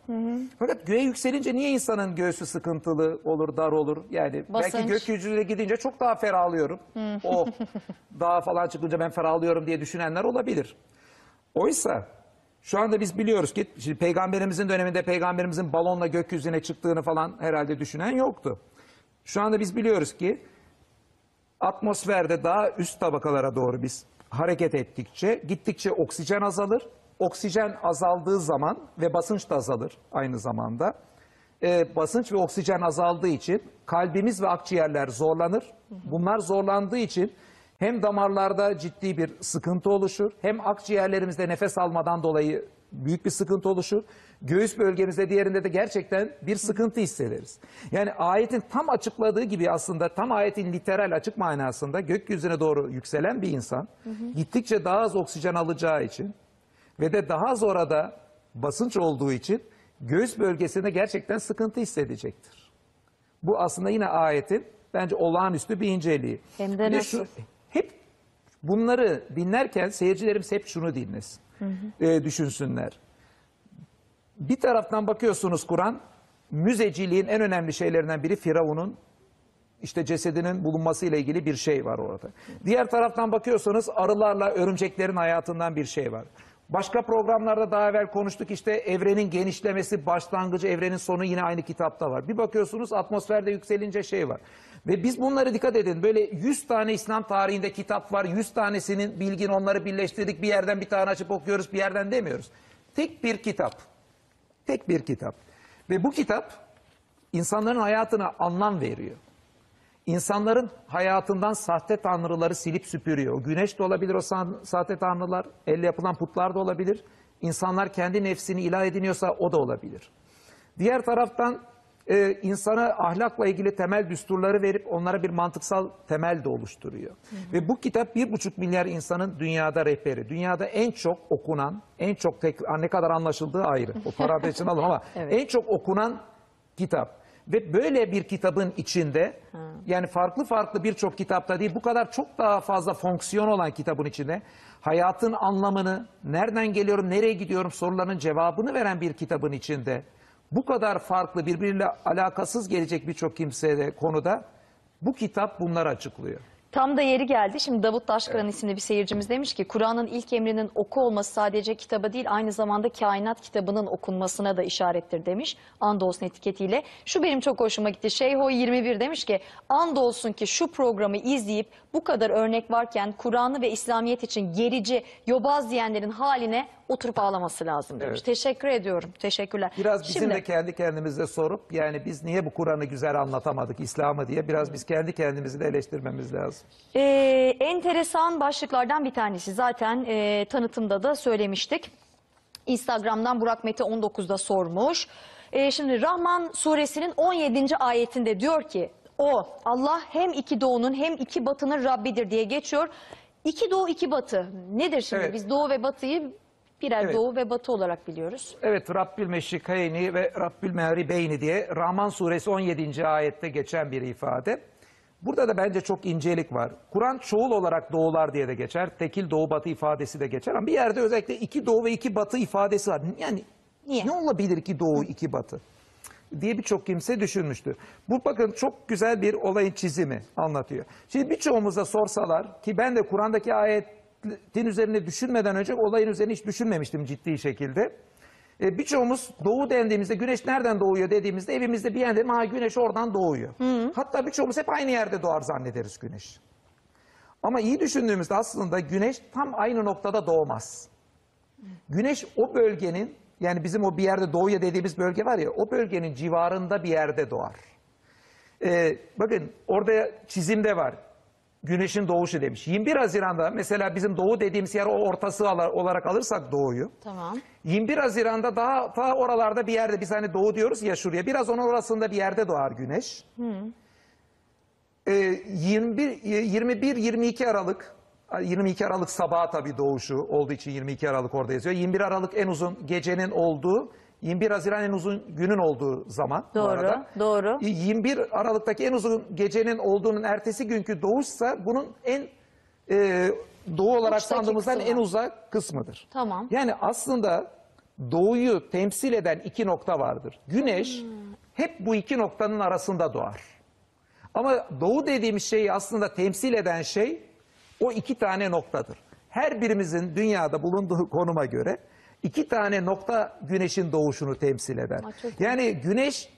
Fakat göğe yükselince niye insanın göğsü sıkıntılı olur, dar olur? Yani Basınç. belki gökyüzüne gidince çok daha ferahlıyorum. O dağa falan çıkınca ben ferahlıyorum diye düşünenler olabilir. Oysa şu anda biz biliyoruz ki şimdi peygamberimizin döneminde peygamberimizin balonla gökyüzüne çıktığını falan herhalde düşünen yoktu. Şu anda biz biliyoruz ki atmosferde daha üst tabakalara doğru biz hareket ettikçe gittikçe oksijen azalır. Oksijen azaldığı zaman ve basınç da azalır aynı zamanda. Ee, basınç ve oksijen azaldığı için kalbimiz ve akciğerler zorlanır. Bunlar zorlandığı için hem damarlarda ciddi bir sıkıntı oluşur hem akciğerlerimizde nefes almadan dolayı büyük bir sıkıntı oluşur. Göğüs bölgemizde diğerinde de gerçekten bir sıkıntı hissederiz. Yani ayetin tam açıkladığı gibi aslında tam ayetin literal açık manasında gökyüzüne doğru yükselen bir insan gittikçe daha az oksijen alacağı için ve de daha az orada basınç olduğu için göğüs bölgesinde gerçekten sıkıntı hissedecektir. Bu aslında yine ayetin bence olağanüstü bir inceliği. Hem de nasıl? hep bunları dinlerken seyircilerimiz hep şunu dinlesin. e, düşünsünler. Bir taraftan bakıyorsunuz Kur'an, müzeciliğin en önemli şeylerinden biri Firavun'un işte cesedinin bulunması ile ilgili bir şey var orada. Diğer taraftan bakıyorsanız arılarla örümceklerin hayatından bir şey var. Başka programlarda daha evvel konuştuk işte evrenin genişlemesi, başlangıcı, evrenin sonu yine aynı kitapta var. Bir bakıyorsunuz atmosferde yükselince şey var. Ve biz bunları dikkat edin böyle 100 tane İslam tarihinde kitap var. 100 tanesinin bilgin onları birleştirdik bir yerden bir tane açıp okuyoruz bir yerden demiyoruz. Tek bir kitap. Tek bir kitap. Ve bu kitap insanların hayatına anlam veriyor. İnsanların hayatından sahte tanrıları silip süpürüyor. Güneş de olabilir o sa- sahte tanrılar, elle yapılan putlar da olabilir. İnsanlar kendi nefsini ilah ediniyorsa o da olabilir. Diğer taraftan e, insana ahlakla ilgili temel düsturları verip onlara bir mantıksal temel de oluşturuyor. Ve bu kitap bir buçuk milyar insanın dünyada rehberi. Dünyada en çok okunan, en çok tek, ne kadar anlaşıldığı ayrı. O parantez için alalım ama Evet. en çok okunan kitap. Ve böyle bir kitabın içinde yani farklı farklı birçok kitapta değil bu kadar çok daha fazla fonksiyon olan kitabın içinde hayatın anlamını, nereden geliyorum, nereye gidiyorum sorularının cevabını veren bir kitabın içinde bu kadar farklı birbiriyle alakasız gelecek birçok kimseye konuda bu kitap bunları açıklıyor. Tam da yeri geldi. Şimdi Davut Taşkıran isimli bir seyircimiz demiş ki Kur'an'ın ilk emrinin oku olması sadece kitaba değil aynı zamanda kainat kitabının okunmasına da işarettir demiş. Andolsun etiketiyle. Şu benim çok hoşuma gitti. Şeyho 21 demiş ki andolsun ki şu programı izleyip bu kadar örnek varken Kur'an'ı ve İslamiyet için gerici, yobaz diyenlerin haline oturup ağlaması lazım demiş. Evet. Teşekkür ediyorum. Teşekkürler. Biraz bizim Şimdi- de kendi kendimize sorup yani biz niye bu Kur'an'ı güzel anlatamadık İslam'ı diye biraz biz kendi kendimizi de eleştirmemiz lazım. Ee, enteresan başlıklardan bir tanesi zaten e, tanıtımda da söylemiştik. Instagram'dan Burak Mete 19'da sormuş. Ee, şimdi Rahman suresinin 17. ayetinde diyor ki o Allah hem iki doğunun hem iki batının Rabbidir diye geçiyor. İki doğu iki batı nedir şimdi Evet. biz doğu ve batıyı birer Evet. doğu ve batı olarak biliyoruz. Evet Rabbil Meşrikayni ve Rabbil Mehribeyni diye Rahman suresi 17. ayette geçen bir ifade. Burada da bence çok incelik var. Kur'an çoğul olarak doğular diye de geçer. Tekil doğu batı ifadesi de geçer. Ama bir yerde özellikle iki doğu ve iki batı ifadesi var. Yani Niye? ne olabilir iki doğu iki batı? diye birçok kimse düşünmüştü. Bu bakın çok güzel bir olayın çizimi anlatıyor. Şimdi birçoğumuza sorsalar ki ben de Kur'an'daki ayetin üzerine düşünmeden önce olayın üzerine hiç düşünmemiştim ciddi şekilde. E, birçoğumuz doğu dendiğimizde güneş nereden doğuyor dediğimizde evimizde bir yerde ha güneş oradan doğuyor. Hatta birçoğumuz hep aynı yerde doğar zannederiz güneş. Ama iyi düşündüğümüzde aslında güneş tam aynı noktada doğmaz. Güneş o bölgenin yani bizim o bir yerde doğuya dediğimiz bölge var ya o bölgenin civarında bir yerde doğar. Ee, bakın orada çizimde var. Güneşin doğuşu demiş. 21 Haziran'da mesela bizim doğu dediğimiz yer o ortası olarak alırsak doğuyu. Tamam. 21 Haziran'da daha ta oralarda bir yerde biz hani doğu diyoruz ya şuraya biraz onun orasında bir yerde doğar güneş. Ee, 21 21 22 Aralık 22 Aralık sabahı tabii doğuşu olduğu için 22 Aralık orada yazıyor. 21 Aralık en uzun gecenin olduğu 21 Haziran en uzun günün olduğu zaman Doğru, arada. doğru. 21 Aralık'taki en uzun gecenin olduğunun ertesi günkü doğuşsa bunun en e, doğu olarak sandığımızdan en uzak kısmıdır. Tamam. Yani aslında doğuyu temsil eden iki nokta vardır. Güneş hep bu iki noktanın arasında doğar. Ama doğu dediğimiz şeyi aslında temsil eden şey o iki tane noktadır. Her birimizin dünyada bulunduğu konuma göre iki tane nokta güneşin doğuşunu temsil eder. Aa, çok Yani güneş,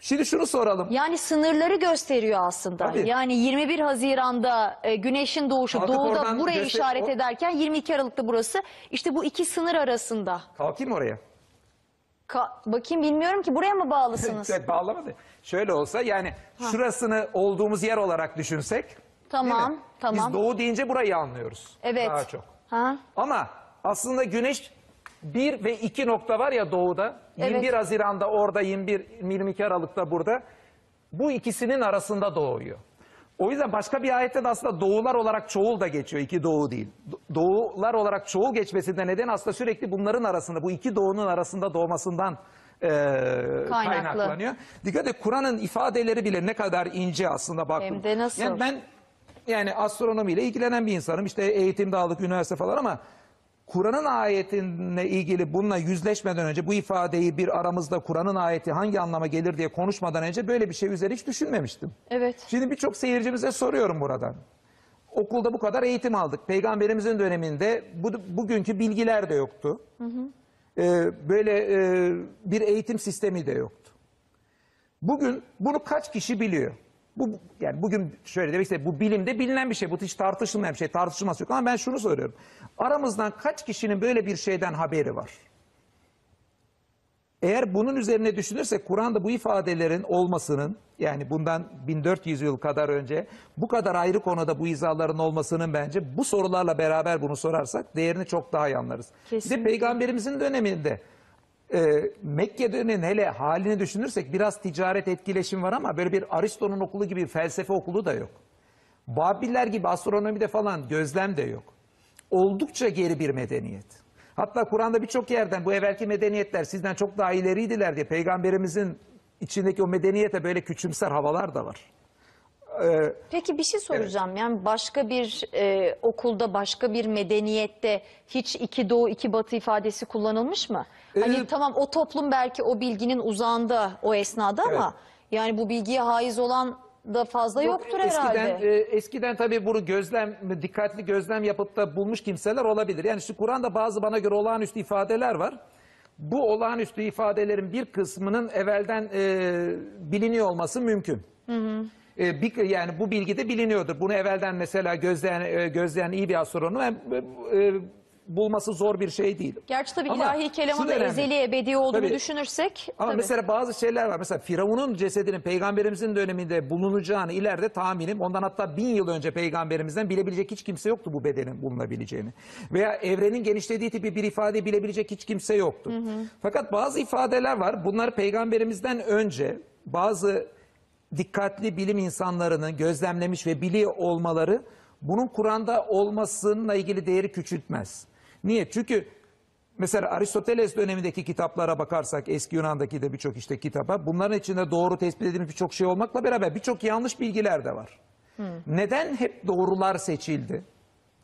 şimdi şunu soralım. Yani sınırları gösteriyor aslında. Tabii. Yani 21 Haziran'da e, güneşin doğuşu Kalkıp doğuda oradan buraya göster- işaret o- ederken 22 Aralık'ta burası. İşte bu iki sınır arasında. Kalkayım oraya. Ka- bakayım bilmiyorum ki buraya mı bağlısınız? Evet, bağlamadı. Şöyle olsa yani şurasını olduğumuz yer olarak düşünsek. Tamam, değil mi? tamam. Biz doğu deyince burayı anlıyoruz. Evet. Daha çok. Ha? Ama aslında güneş 1 ve 2 nokta var ya doğuda. Evet. 21 Haziran'da orada 21 22 Aralık'ta burada. Bu ikisinin arasında doğuyor. O yüzden başka bir ayette de aslında doğular olarak çoğul da geçiyor. iki doğu değil. Do- Doğular olarak çoğul geçmesinde neden aslında sürekli bunların arasında, bu iki doğunun arasında doğmasından e, kaynaklanıyor. Dikkat et Kur'an'ın ifadeleri bile ne kadar ince aslında baktım. Hem de nasıl? Yani ben yani astronomiyle ilgilenen bir insanım. İşte eğitimde aldık üniversite falan ama Kur'an'ın ayetine ilgili bununla yüzleşmeden önce bu ifadeyi bir aramızda Kur'an'ın ayeti hangi anlama gelir diye konuşmadan önce böyle bir şey üzerine hiç düşünmemiştim. Evet. Şimdi birçok seyircimize soruyorum buradan. Okulda bu kadar eğitim aldık. Peygamberimizin döneminde bu, bugünkü bilgiler de yoktu. Ee, böyle e, bir eğitim sistemi de yoktu. Bugün bunu kaç kişi biliyor? Bu yani bugün şöyle demek istedim. Bu bilimde bilinen bir şey. Bu hiç tartışılmayan bir şey. Tartışılması yok. Ama ben şunu soruyorum. Aramızdan kaç kişinin böyle bir şeyden haberi var? Eğer bunun üzerine düşünürsek Kur'an'da bu ifadelerin olmasının yani bundan 1400 yıl kadar önce bu kadar ayrı konuda bu izahların olmasının bence bu sorularla beraber bunu sorarsak değerini çok daha iyi anlarız. Bir de Kesinlikle. peygamberimizin döneminde e, Mekke'nin hele halini düşünürsek biraz ticaret etkileşim var ama böyle bir Aristo'nun okulu gibi felsefe okulu da yok. Babiller gibi astronomide falan gözlem de yok. Oldukça geri bir medeniyet. Hatta Kur'an'da birçok yerden bu evvelki medeniyetler sizden çok daha ileriydiler diye peygamberimizin içindeki o medeniyete böyle küçümser havalar da var. Ee, Peki bir şey soracağım. Yani başka bir e, okulda, başka bir medeniyette hiç iki doğu, iki batı ifadesi kullanılmış mı? Hani Ee, tamam o toplum belki o bilginin uzağında o esnada ama yani bu bilgiye haiz olan da fazla yoktur eskiden, herhalde. e, eskiden tabii bunu gözlem, dikkatli gözlem yapıp da bulmuş kimseler olabilir. Yani şu Kur'an'da bazı bana göre olağanüstü ifadeler var. Bu olağanüstü ifadelerin bir kısmının evvelden e, biliniyor olması mümkün. E, bir, yani bu bilgi de biliniyordur. Bunu evvelden mesela gözleyen, e, gözleyen iyi bir astronom e, e, bulması zor bir şey değil. Gerçi tabii Ama ilahi kelamın da ezeli ebedi olduğunu Tabii. düşünürsek. Ama tabii. mesela bazı şeyler var. Mesela Firavun'un cesedinin peygamberimizin döneminde bulunacağını ileride tahminim ondan hatta bin yıl önce peygamberimizden bilebilecek hiç kimse yoktu bu bedenin bulunabileceğini. Veya evrenin genişlediği tipi bir ifade bilebilecek hiç kimse yoktu. Fakat bazı ifadeler var. Bunlar peygamberimizden önce bazı dikkatli bilim insanlarının gözlemlemiş ve biliyor olmaları bunun Kur'an'da olmasıyla ilgili değeri küçültmez. Niye? Çünkü Mesela Aristoteles dönemindeki kitaplara bakarsak eski Yunan'daki de birçok işte kitaba bunların içinde doğru tespit edilmiş birçok şey olmakla beraber birçok yanlış bilgiler de var. Neden hep doğrular seçildi?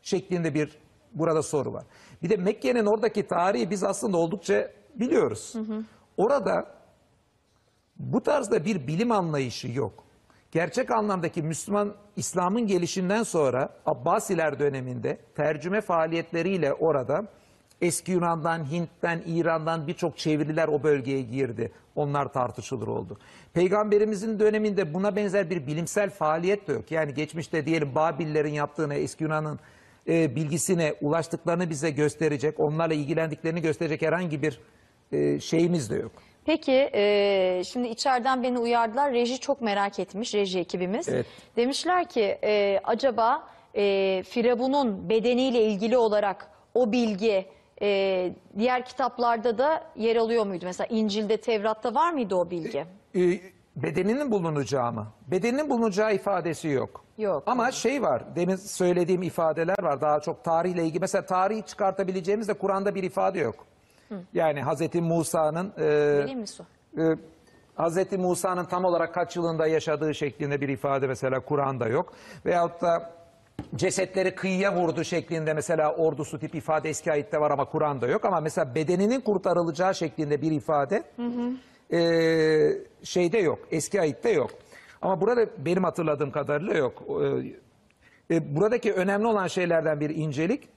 Şeklinde bir burada soru var. Bir de Mekke'nin oradaki tarihi biz aslında oldukça biliyoruz. Orada bu tarzda bir bilim anlayışı yok. Gerçek anlamdaki Müslüman İslam'ın gelişinden sonra Abbasiler döneminde tercüme faaliyetleriyle orada eski Yunan'dan, Hint'ten, İran'dan birçok çeviriler o bölgeye girdi. Onlar tartışılır oldu. Peygamberimizin döneminde buna benzer bir bilimsel faaliyet de yok. Yani geçmişte diyelim Babillerin yaptığını, eski Yunan'ın e, bilgisine ulaştıklarını bize gösterecek, onlarla ilgilendiklerini gösterecek herhangi bir e, şeyimiz de yok. Peki e, şimdi içeriden beni uyardılar. Reji çok merak etmiş reji ekibimiz. Evet. Demişler ki e, acaba e, Firavun'un bedeniyle ilgili olarak o bilgi e, diğer kitaplarda da yer alıyor muydu? Mesela İncil'de, Tevrat'ta var mıydı o bilgi? e, bedeninin bulunacağı mı? Bedeninin bulunacağı ifadesi yok. Yok. Ama şey var, demin söylediğim ifadeler var. Daha çok tarihle ilgili. Mesela tarihi çıkartabileceğimiz de Kur'an'da bir ifade yok. Yani Hazreti Musa'nın e, e, Hazreti Musa'nın tam olarak kaç yılında yaşadığı şeklinde bir ifade mesela Kur'an'da yok. Veyahut da cesetleri kıyıya vurdu şeklinde mesela ordusu tip ifade eski ayette var ama Kur'an'da yok. Ama mesela bedeninin kurtarılacağı şeklinde bir ifade e, şeyde yok. Eski ayette yok. Ama burada benim hatırladığım kadarıyla yok. E, e, buradaki önemli olan şeylerden bir incelik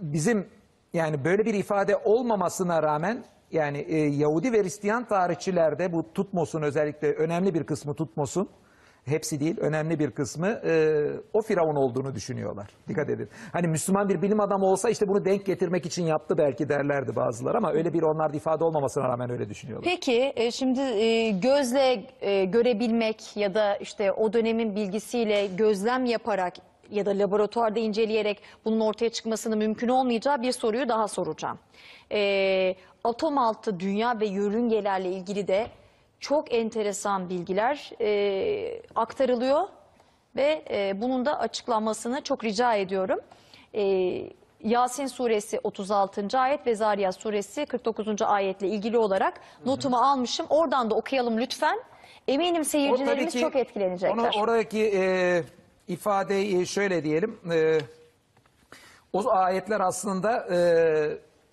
bizim yani böyle bir ifade olmamasına rağmen yani e, Yahudi ve Hristiyan tarihçilerde bu Tutmos'un özellikle önemli bir kısmı Tutmos'un hepsi değil önemli bir kısmı e, o Firavun olduğunu düşünüyorlar. Dikkat edin. Hani Müslüman bir bilim adamı olsa işte bunu denk getirmek için yaptı belki derlerdi bazıları ama öyle bir onlarda ifade olmamasına rağmen öyle düşünüyorlar. Peki e, şimdi e, gözle e, görebilmek ya da işte o dönemin bilgisiyle gözlem yaparak ya da laboratuvarda inceleyerek bunun ortaya çıkmasının mümkün olmayacağı bir soruyu daha soracağım. E, atom altı dünya ve yörüngelerle ilgili de çok enteresan bilgiler e, aktarılıyor ve e, bunun da açıklanmasını çok rica ediyorum. E, Yasin suresi 36. ayet ve Zariyat suresi 49. ayetle ilgili olarak notumu almışım. Oradan da okuyalım lütfen. Eminim O seyircilerimiz tabii ki çok etkilenecekler. Onu, oradaki e, ifadeyi şöyle diyelim. E, o ayetler aslında e,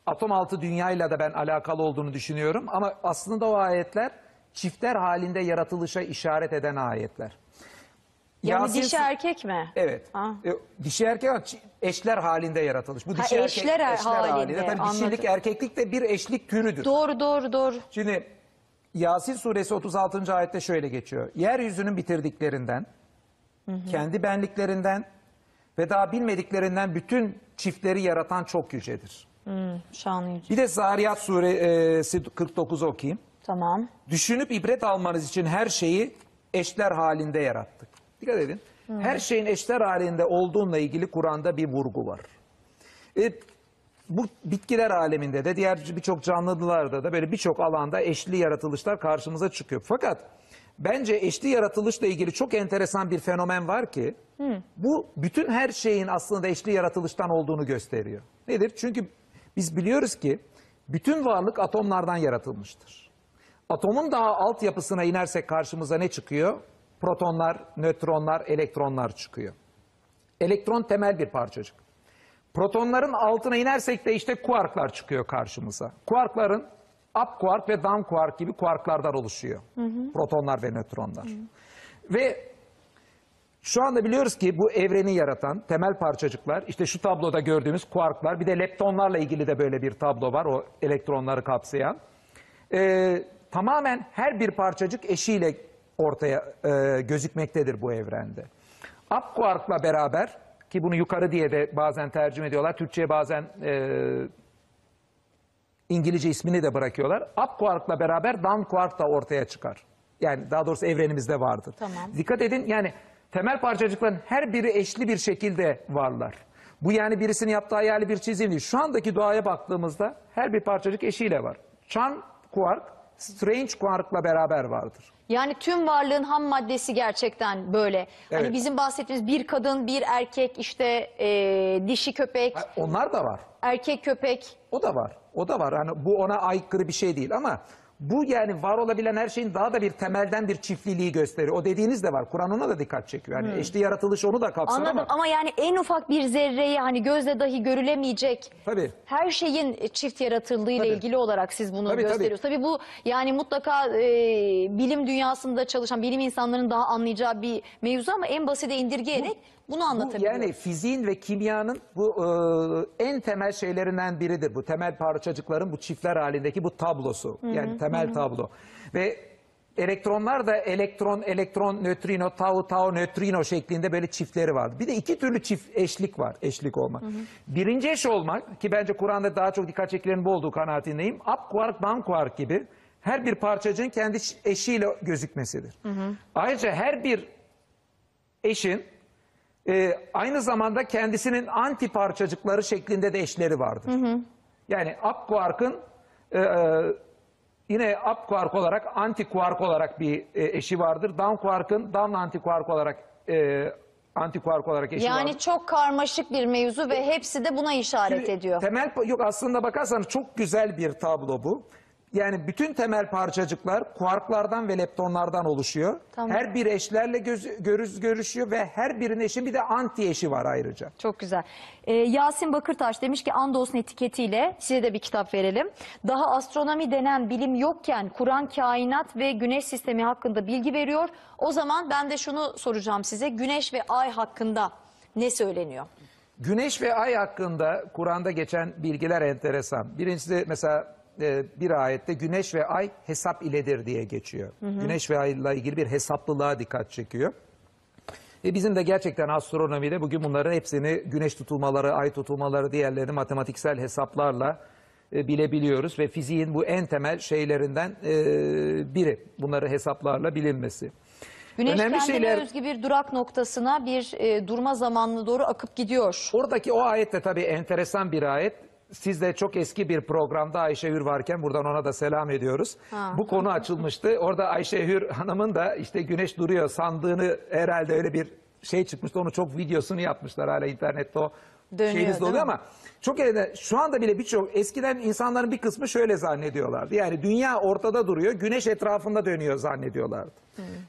atom altı dünyayla da ben alakalı olduğunu düşünüyorum. Ama aslında o ayetler çiftler halinde yaratılışa işaret eden ayetler. yani Yasin dişi erkek mi? Evet. Ha. E, dişi erkek ama eşler halinde yaratılış. Bu Ha, dişi eşler halinde, Tabii dişilik anladım. erkeklik de bir eşlik türüdür. Doğru doğru doğru. Şimdi Yasin suresi 36. ayette şöyle geçiyor. Yeryüzünün bitirdiklerinden, kendi benliklerinden ve daha bilmediklerinden bütün çiftleri yaratan çok yücedir. Şanlı yüce. Bir de Zariyat suresi 49'u okuyayım. Tamam. Düşünüp ibret almanız için her şeyi eşler halinde yarattık. Dikkat edin. Her şeyin eşler halinde olduğunla ilgili Kur'an'da bir vurgu var. E, bu bitkiler aleminde de diğer birçok canlılarda da böyle birçok alanda eşli yaratılışlar karşımıza çıkıyor. Fakat bence eşli yaratılışla ilgili çok enteresan bir fenomen var ki bu bütün her şeyin aslında eşli yaratılıştan olduğunu gösteriyor. Nedir? Çünkü biz biliyoruz ki bütün varlık atomlardan yaratılmıştır. Atomun daha altyapısına inersek karşımıza ne çıkıyor? Protonlar, nötronlar, elektronlar çıkıyor. Elektron temel bir parçacık. Protonların altına inersek de işte kuarklar çıkıyor karşımıza. Kuarkların up kuark ve down kuark gibi kuarklardan oluşuyor. Protonlar ve nötronlar. Ve şu anda biliyoruz ki bu evreni yaratan temel parçacıklar işte şu tabloda gördüğümüz kuarklar bir de leptonlarla ilgili de böyle bir tablo var o elektronları kapsayan. Ee, tamamen her bir parçacık eşiyle ortaya e, gözükmektedir bu evrende. Up kuarkla beraber ki bunu yukarı diye de bazen tercüme ediyorlar. Türkçe'ye bazen e, İngilizce ismini de bırakıyorlar. Up quark'la beraber down quark da ortaya çıkar. Yani daha doğrusu evrenimizde vardır. Tamam. Dikkat edin yani temel parçacıkların her biri eşli bir şekilde varlar. Bu yani birisinin yaptığı hayali bir çizim değil. Şu andaki doğaya baktığımızda her bir parçacık eşiyle var. Charm quark, strange quark'la beraber vardır. Yani tüm varlığın ham maddesi gerçekten böyle. Hani Evet. bizim bahsettiğimiz bir kadın, bir erkek, işte e, dişi köpek, Ha, Onlar da var. erkek köpek. O da var. O da var. Hani bu ona aykırı bir şey değil ama Bu yani var olabilen her şeyin daha da bir temelden bir çiftliliği gösteriyor. O dediğiniz de var. Kur'an ona da dikkat çekiyor. Yani eşli yaratılış onu da kapsar Anladım ama. ama yani en ufak bir zerreyi hani gözle dahi görülemeyecek Tabii. her şeyin çift yaratıldığıyla Tabii. ilgili olarak siz bunu Tabii, tabii. gösteriyorsunuz. Tabii. bu yani mutlaka e, bilim dünyasında çalışan bilim insanların daha anlayacağı bir mevzu ama en basite indirgeyerek bunu Bu anlatabiliyoruz. yani fiziğin ve kimyanın bu e, en temel şeylerinden biridir. Bu temel parçacıkların bu çiftler halindeki bu tablosu. Yani temel tablo. Ve elektronlar da elektron, elektron, nötrino, tau, tau, nötrino şeklinde böyle çiftleri var. Bir de iki türlü çift eşlik var. Eşlik olmak. Birinci eş olmak ki bence Kur'an'da daha çok dikkat çekilerin bu olduğu kanaatindeyim. Up quark, down quark gibi her bir parçacığın kendi eşiyle gözükmesidir. Ayrıca her bir eşin e, aynı zamanda kendisinin anti parçacıkları şeklinde de eşleri vardır. Yani up quark'ın e, e, yine up quark olarak anti quark olarak bir e, eşi vardır. Down quark'ın down anti quark olarak e, anti quark olarak eşi vardır. Yani çok karmaşık bir mevzu ve hepsi de buna işaret ediyor. Temel yok aslında bakarsanız çok güzel bir tablo bu. Yani bütün temel parçacıklar kuarklardan ve leptonlardan oluşuyor. Tamam. Her bir eşlerle göz, görüz, görüşüyor ve her birinin eşi bir de anti eşi var ayrıca. Çok güzel. Ee, Yasin Bakırtaş demiş ki Andolsun etiketiyle size de bir kitap verelim. Daha astronomi denen bilim yokken Kur'an kainat ve güneş sistemi hakkında bilgi veriyor. O zaman ben de şunu soracağım size. Güneş ve ay hakkında ne söyleniyor? Güneş ve ay hakkında Kur'an'da geçen bilgiler enteresan. Birincisi mesela e, bir ayette güneş ve ay hesap iledir diye geçiyor. Güneş ve ayla ilgili bir hesaplılığa dikkat çekiyor. E bizim de gerçekten astronomide bugün bunların hepsini güneş tutulmaları, ay tutulmaları diğerlerini matematiksel hesaplarla e, bilebiliyoruz. Ve fiziğin bu en temel şeylerinden e, biri bunları hesaplarla bilinmesi. Güneş Önemli kendine şeyler- özgü bir durak noktasına bir e, durma zamanına doğru akıp gidiyor. Oradaki o ayet de tabii enteresan bir ayet. Siz de çok eski bir programda Ayşe Hür varken buradan ona da selam ediyoruz. Ha. Bu konu açılmıştı. Orada Ayşe Hür hanımın da işte güneş duruyor sandığını herhalde öyle bir şey çıkmıştı. Onu çok videosunu yapmışlar hala internette o Dönüyor, şeyiniz oluyor ama çok elde, şu anda bile birçok eskiden insanların bir kısmı şöyle zannediyorlardı. Yani dünya ortada duruyor, güneş etrafında dönüyor zannediyorlardı.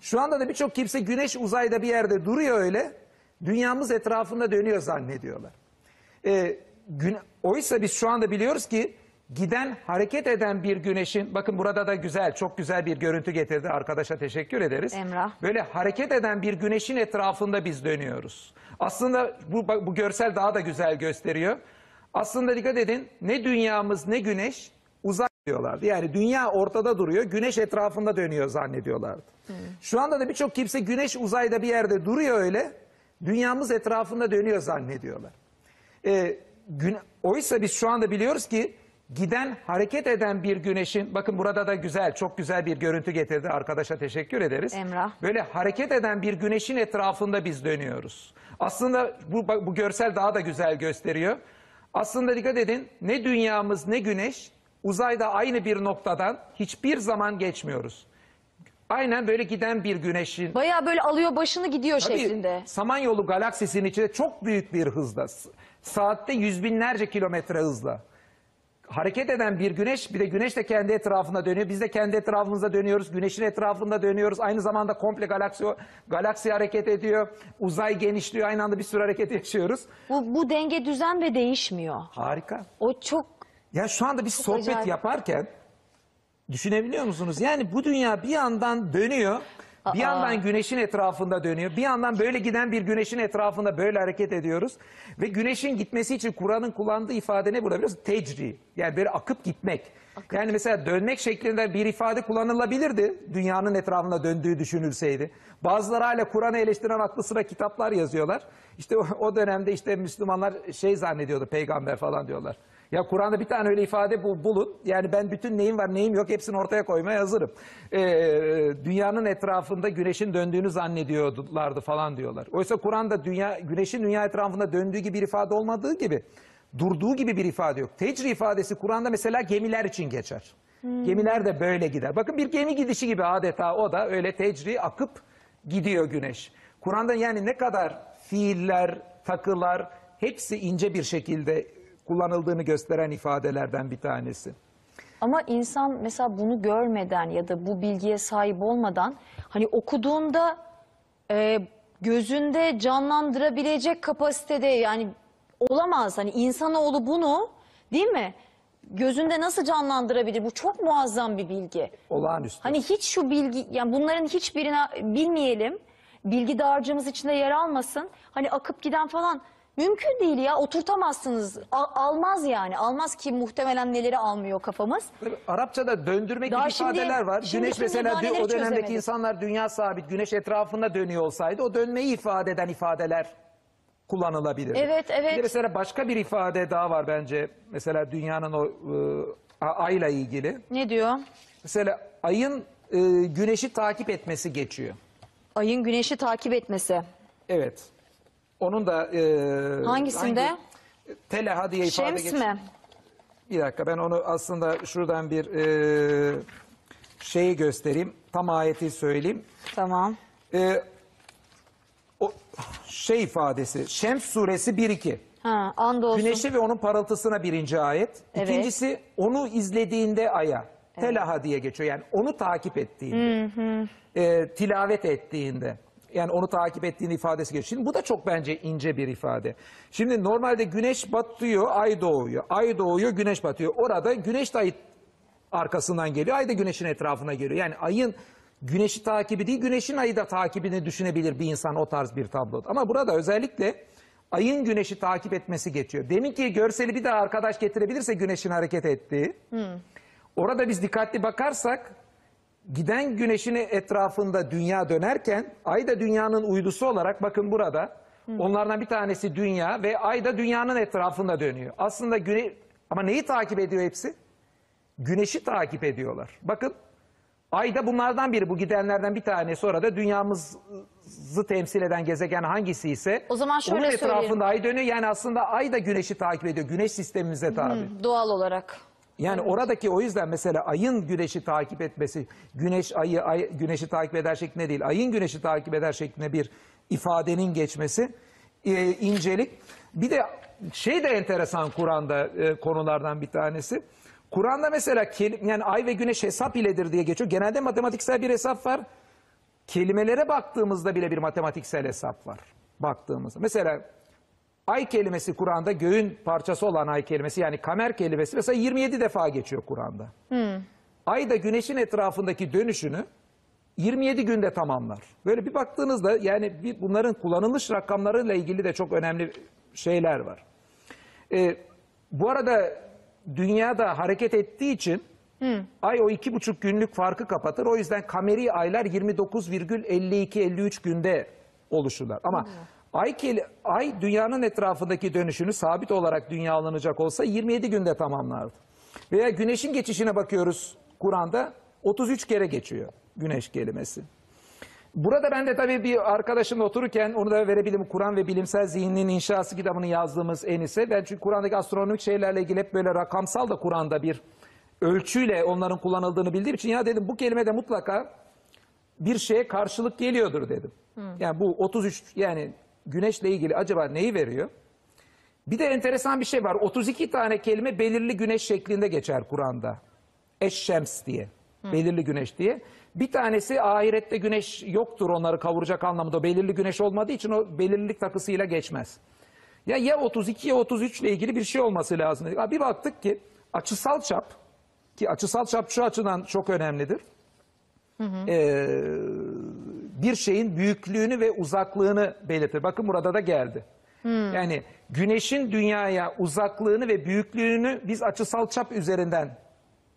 Şu anda da birçok kimse güneş uzayda bir yerde duruyor öyle, dünyamız etrafında dönüyor zannediyorlar. Ee, gün, oysa biz şu anda biliyoruz ki giden hareket eden bir güneşin bakın burada da güzel çok güzel bir görüntü getirdi arkadaşa teşekkür ederiz. Emrah. Böyle hareket eden bir güneşin etrafında biz dönüyoruz. Aslında bu, bu görsel daha da güzel gösteriyor. Aslında dikkat edin ne dünyamız ne güneş uzak diyorlardı. Yani dünya ortada duruyor güneş etrafında dönüyor zannediyorlardı. Şu anda da birçok kimse güneş uzayda bir yerde duruyor öyle dünyamız etrafında dönüyor zannediyorlar. Ee, gün, oysa biz şu anda biliyoruz ki giden hareket eden bir güneşin bakın burada da güzel çok güzel bir görüntü getirdi arkadaşa teşekkür ederiz. Emrah. Böyle hareket eden bir güneşin etrafında biz dönüyoruz. Aslında bu, bu görsel daha da güzel gösteriyor. Aslında dikkat edin ne dünyamız ne güneş uzayda aynı bir noktadan hiçbir zaman geçmiyoruz. Aynen böyle giden bir güneşin Bayağı böyle alıyor başını gidiyor Tabii, şeklinde. Samanyolu galaksisinin içinde çok büyük bir hızla, s- saatte yüz binlerce kilometre hızla hareket eden bir güneş, bir de güneş de kendi etrafında dönüyor. Biz de kendi etrafımızda dönüyoruz, güneşin etrafında dönüyoruz. Aynı zamanda komple galaksi, galaksi hareket ediyor, uzay genişliyor, aynı anda bir sürü hareket yaşıyoruz. Bu, bu denge düzen ve değişmiyor. Harika. O çok Ya şu anda biz sohbet acayip. yaparken düşünebiliyor musunuz? Yani bu dünya bir yandan dönüyor, bir yandan güneşin etrafında dönüyor, bir yandan böyle giden bir güneşin etrafında böyle hareket ediyoruz. Ve güneşin gitmesi için Kur'an'ın kullandığı ifade ne burada biliyorsunuz? Tecri. Yani böyle akıp gitmek. Yani mesela dönmek şeklinde bir ifade kullanılabilirdi. Dünyanın etrafında döndüğü düşünülseydi. Bazıları hala Kur'an'ı eleştiren aklı sıra kitaplar yazıyorlar. İşte o dönemde işte Müslümanlar şey zannediyordu peygamber falan diyorlar. Ya Kur'an'da bir tane öyle ifade bul- bulun. Yani ben bütün neyim var neyim yok hepsini ortaya koymaya hazırım. Ee, dünyanın etrafında güneşin döndüğünü zannediyorlardı falan diyorlar. Oysa Kur'an'da dünya, güneşin dünya etrafında döndüğü gibi bir ifade olmadığı gibi durduğu gibi bir ifade yok. Tecri ifadesi Kur'an'da mesela gemiler için geçer. Gemiler de böyle gider. Bakın bir gemi gidişi gibi adeta o da öyle tecri akıp gidiyor güneş. Kur'an'da yani ne kadar fiiller, takılar hepsi ince bir şekilde kullanıldığını gösteren ifadelerden bir tanesi. Ama insan mesela bunu görmeden ya da bu bilgiye sahip olmadan hani okuduğunda e, gözünde canlandırabilecek kapasitede yani olamaz. Hani insanoğlu bunu değil mi? Gözünde nasıl canlandırabilir? Bu çok muazzam bir bilgi. Olağanüstü. Hani hiç şu bilgi yani bunların hiçbirini bilmeyelim. Bilgi dağarcığımız içinde yer almasın. Hani akıp giden falan mümkün değil ya. Oturtamazsınız. Al- almaz yani. Almaz ki muhtemelen neleri almıyor kafamız. Tabii Arapçada döndürmek Daha gibi şimdi- ifadeler var. şimdi Güneş tüm mesela o dönemdeki çözemedik. insanlar dünya sabit, güneş etrafında dönüyor olsaydı o dönmeyi ifade eden ifadeler kullanılabilir. Evet, evet. Bir de mesela başka bir ifade daha var bence. Mesela dünyanın o e, ayla ilgili. Ne diyor? Mesela ayın e, güneşi takip etmesi geçiyor. Ayın güneşi takip etmesi. Evet. Onun da e, Hangisinde? hangi- Teleha diye ifade Şems geçiyor. mi? Bir dakika ben onu aslında şuradan bir e, şeyi göstereyim. Tam ayeti söyleyeyim. Tamam. E, o şey ifadesi. Şems suresi 1-2. Ha, andolsun. Güneşi ve onun parıltısına birinci ayet. Evet. İkincisi onu izlediğinde aya. Telaha diye geçiyor. Yani onu takip ettiğinde. E, tilavet ettiğinde. Yani onu takip ettiğinde ifadesi geçiyor. Şimdi bu da çok bence ince bir ifade. Şimdi normalde güneş batıyor, ay doğuyor. Ay doğuyor, güneş batıyor. Orada güneş de ay arkasından geliyor. Ay da güneşin etrafına geliyor. Yani ayın güneşi takibi değil, güneşin ayı da takibini düşünebilir bir insan o tarz bir tabloda. Ama burada özellikle ayın güneşi takip etmesi geçiyor. Demin ki görseli bir daha arkadaş getirebilirse güneşin hareket ettiği. Orada biz dikkatli bakarsak giden güneşin etrafında dünya dönerken ay da dünyanın uydusu olarak bakın burada onlardan bir tanesi dünya ve ay da dünyanın etrafında dönüyor. Aslında güne ama neyi takip ediyor hepsi? Güneşi takip ediyorlar. Bakın ay da bunlardan biri bu gidenlerden bir tanesi sonra da dünyamızı temsil eden gezegen hangisi ise O zaman şöyle onun etrafında ay dönüyor. Yani aslında ay da güneşi takip ediyor. Güneş sistemimize tabi. Doğal olarak. Yani oradaki o yüzden mesela ayın güneşi takip etmesi, güneş ayı ay, güneşi takip eder şeklinde değil, ayın güneşi takip eder şeklinde bir ifadenin geçmesi e, incelik. Bir de şey de enteresan Kur'an'da e, konulardan bir tanesi. Kur'an'da mesela kelim, yani ay ve güneş hesap iledir diye geçiyor. Genelde matematiksel bir hesap var. Kelimelere baktığımızda bile bir matematiksel hesap var. Baktığımızda. Mesela Ay kelimesi Kur'an'da göğün parçası olan ay kelimesi yani kamer kelimesi mesela 27 defa geçiyor Kur'an'da. Ay da güneşin etrafındaki dönüşünü 27 günde tamamlar. Böyle bir baktığınızda yani bir, bunların kullanılmış rakamlarıyla ilgili de çok önemli şeyler var. Ee, bu arada dünyada hareket ettiği için ay o iki buçuk günlük farkı kapatır. O yüzden kameri aylar 29,52-53 günde oluşurlar. Ama ay, ay dünyanın etrafındaki dönüşünü sabit olarak dünya alınacak olsa 27 günde tamamlardı. Veya güneşin geçişine bakıyoruz Kur'an'da 33 kere geçiyor güneş kelimesi. Burada ben de tabii bir arkadaşımla otururken onu da verebilirim. Kur'an ve Bilimsel Zihnin İnşası kitabını yazdığımız Enis'e. Ben çünkü Kur'an'daki astronomik şeylerle ilgili hep böyle rakamsal da Kur'an'da bir ölçüyle onların kullanıldığını bildiğim için ya dedim bu kelime de mutlaka bir şeye karşılık geliyordur dedim. Yani bu 33 yani güneşle ilgili acaba neyi veriyor? Bir de enteresan bir şey var. 32 tane kelime belirli güneş şeklinde geçer Kur'an'da. Eşşems diye. Belirli güneş diye. Bir tanesi ahirette güneş yoktur onları kavuracak anlamında. Belirli güneş olmadığı için o belirlilik takısıyla geçmez. Ya ya 32 ya 33 ile ilgili bir şey olması lazım. Bir baktık ki açısal çap ki açısal çap şu açıdan çok önemlidir. Ee, bir şeyin büyüklüğünü ve uzaklığını belirtir. Bakın burada da geldi. Yani güneşin dünyaya uzaklığını ve büyüklüğünü biz açısal çap üzerinden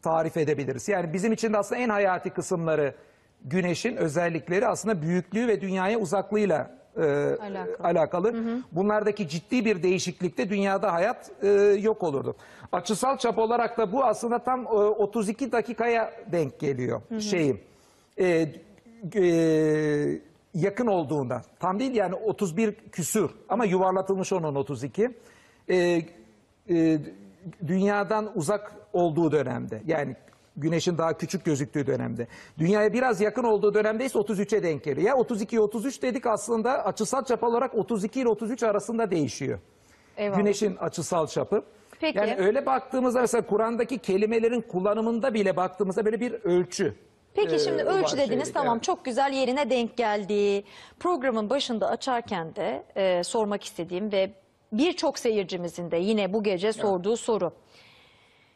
tarif edebiliriz. Yani bizim için de aslında en hayati kısımları güneşin özellikleri aslında büyüklüğü ve dünyaya uzaklığıyla e, Alakalı. alakalı. Bunlardaki ciddi bir değişiklikte dünyada hayat e, yok olurdu. Açısal çap olarak da bu aslında tam e, 32 dakikaya denk geliyor şeyim. E, e, yakın olduğunda. Tam değil yani 31 küsür ama yuvarlatılmış onun 32. E, e, dünyadan uzak olduğu dönemde yani güneşin daha küçük gözüktüğü dönemde. Dünyaya biraz yakın olduğu dönemde ise 33'e denk geliyor. Ya 32 33 dedik aslında açısal çap olarak 32 ile 33 arasında değişiyor. Eyvallah. Güneşin açısal çapı. Peki. Yani öyle baktığımızda mesela Kur'an'daki kelimelerin kullanımında bile baktığımızda böyle bir ölçü. Peki e, şimdi ölçü dediniz tamam evet. çok güzel yerine denk geldi. Programın başında açarken de e, sormak istediğim ve birçok seyircimizin de yine bu gece sorduğu soru.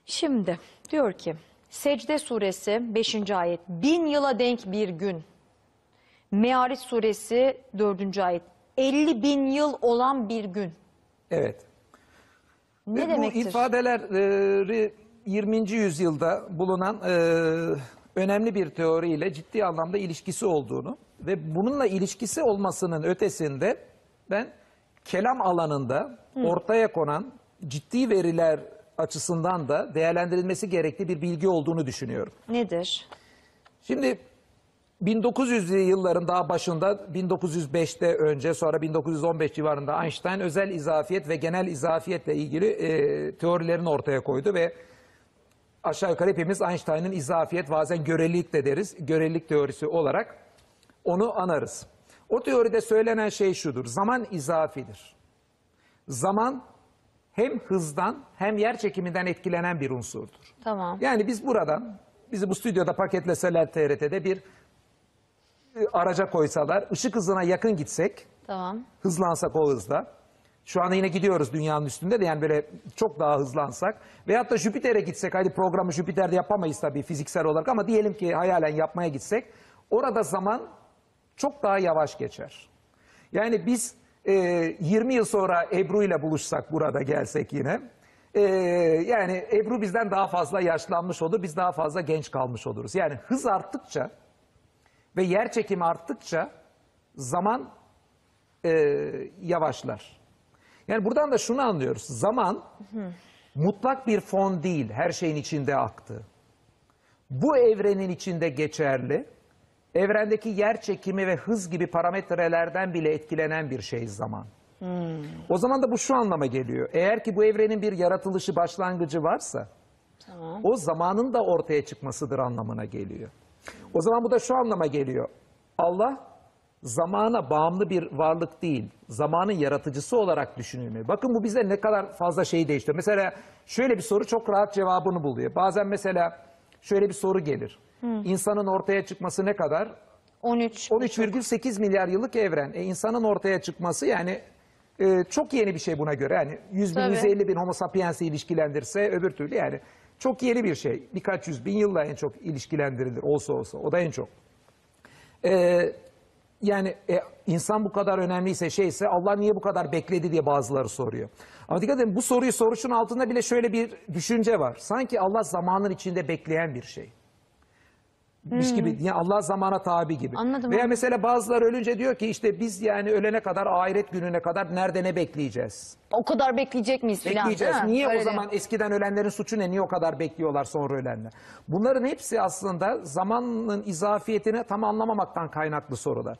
Şimdi diyor ki Secde suresi 5. ayet bin yıla denk bir gün. Meariç suresi 4. ayet 50 bin yıl olan bir gün. Evet. Ne Ve demektir? Bu ifadeleri 20. yüzyılda bulunan e, önemli bir teoriyle ciddi anlamda ilişkisi olduğunu ve bununla ilişkisi olmasının ötesinde ben kelam alanında ortaya konan ciddi veriler açısından da değerlendirilmesi gerekli bir bilgi olduğunu düşünüyorum. Nedir? Şimdi 1900'lü yılların daha başında 1905'te önce sonra 1915 civarında Einstein özel izafiyet ve genel izafiyetle ilgili e, teorilerini ortaya koydu ve aşağı yukarı hepimiz Einstein'ın izafiyet bazen görelilik de deriz. Görelilik teorisi olarak onu anarız. O teoride söylenen şey şudur. Zaman izafidir. Zaman hem hızdan hem yer çekiminden etkilenen bir unsurdur. Tamam. Yani biz buradan, bizi bu stüdyoda paketleseler TRT'de bir e, araca koysalar, ışık hızına yakın gitsek, Tamam. hızlansak o hızda. Şu anda yine gidiyoruz dünyanın üstünde de yani böyle çok daha hızlansak. Veyahut da Jüpiter'e gitsek, hadi programı Jüpiter'de yapamayız tabii fiziksel olarak ama diyelim ki hayalen yapmaya gitsek, orada zaman çok daha yavaş geçer. Yani biz e, 20 yıl sonra Ebru ile buluşsak burada gelsek yine, e, yani Ebru bizden daha fazla yaşlanmış olur, biz daha fazla genç kalmış oluruz. Yani hız arttıkça ve yer çekimi arttıkça zaman e, yavaşlar. Yani buradan da şunu anlıyoruz. Zaman mutlak bir fon değil, her şeyin içinde aktı. Bu evrenin içinde geçerli, evrendeki yer çekimi ve hız gibi parametrelerden bile etkilenen bir şey zaman. O zaman da bu şu anlama geliyor. Eğer ki bu evrenin bir yaratılışı, başlangıcı varsa, o zamanın da ortaya çıkmasıdır anlamına geliyor. O zaman bu da şu anlama geliyor. Allah zamana bağımlı bir varlık değil, zamanın yaratıcısı olarak düşünülmeli. Bakın bu bize ne kadar fazla şeyi değiştiriyor. Mesela şöyle bir soru çok rahat cevabını buluyor. Bazen mesela şöyle bir soru gelir. İnsanın ortaya çıkması ne kadar? 13. 13,8 milyar yıllık evren. E, insanın ortaya çıkması yani e, çok yeni bir şey buna göre. Yani 100 bin, Tabii. 150 bin homo sapiens'i ilişkilendirse öbür türlü yani çok yeni bir şey. Birkaç yüz bin yılla en çok ilişkilendirilir olsa olsa. O da en çok. E, yani e, insan bu kadar önemliyse şeyse Allah niye bu kadar bekledi diye bazıları soruyor. Ama dikkat edin bu soruyu soruşun altında bile şöyle bir düşünce var. Sanki Allah zamanın içinde bekleyen bir şey. Miş gibi yani Allah zamana tabi gibi. Anladım, Veya mesela bazıları ölünce diyor ki işte biz yani ölene kadar ahiret gününe kadar nerede ne bekleyeceğiz? O kadar bekleyecek miyiz filan Bekleyeceğiz. değil mi? Niye Öyle o zaman eskiden ölenlerin suçu ne? Niye o kadar bekliyorlar sonra ölenler? Bunların hepsi aslında zamanın izafiyetini tam anlamamaktan kaynaklı sorular.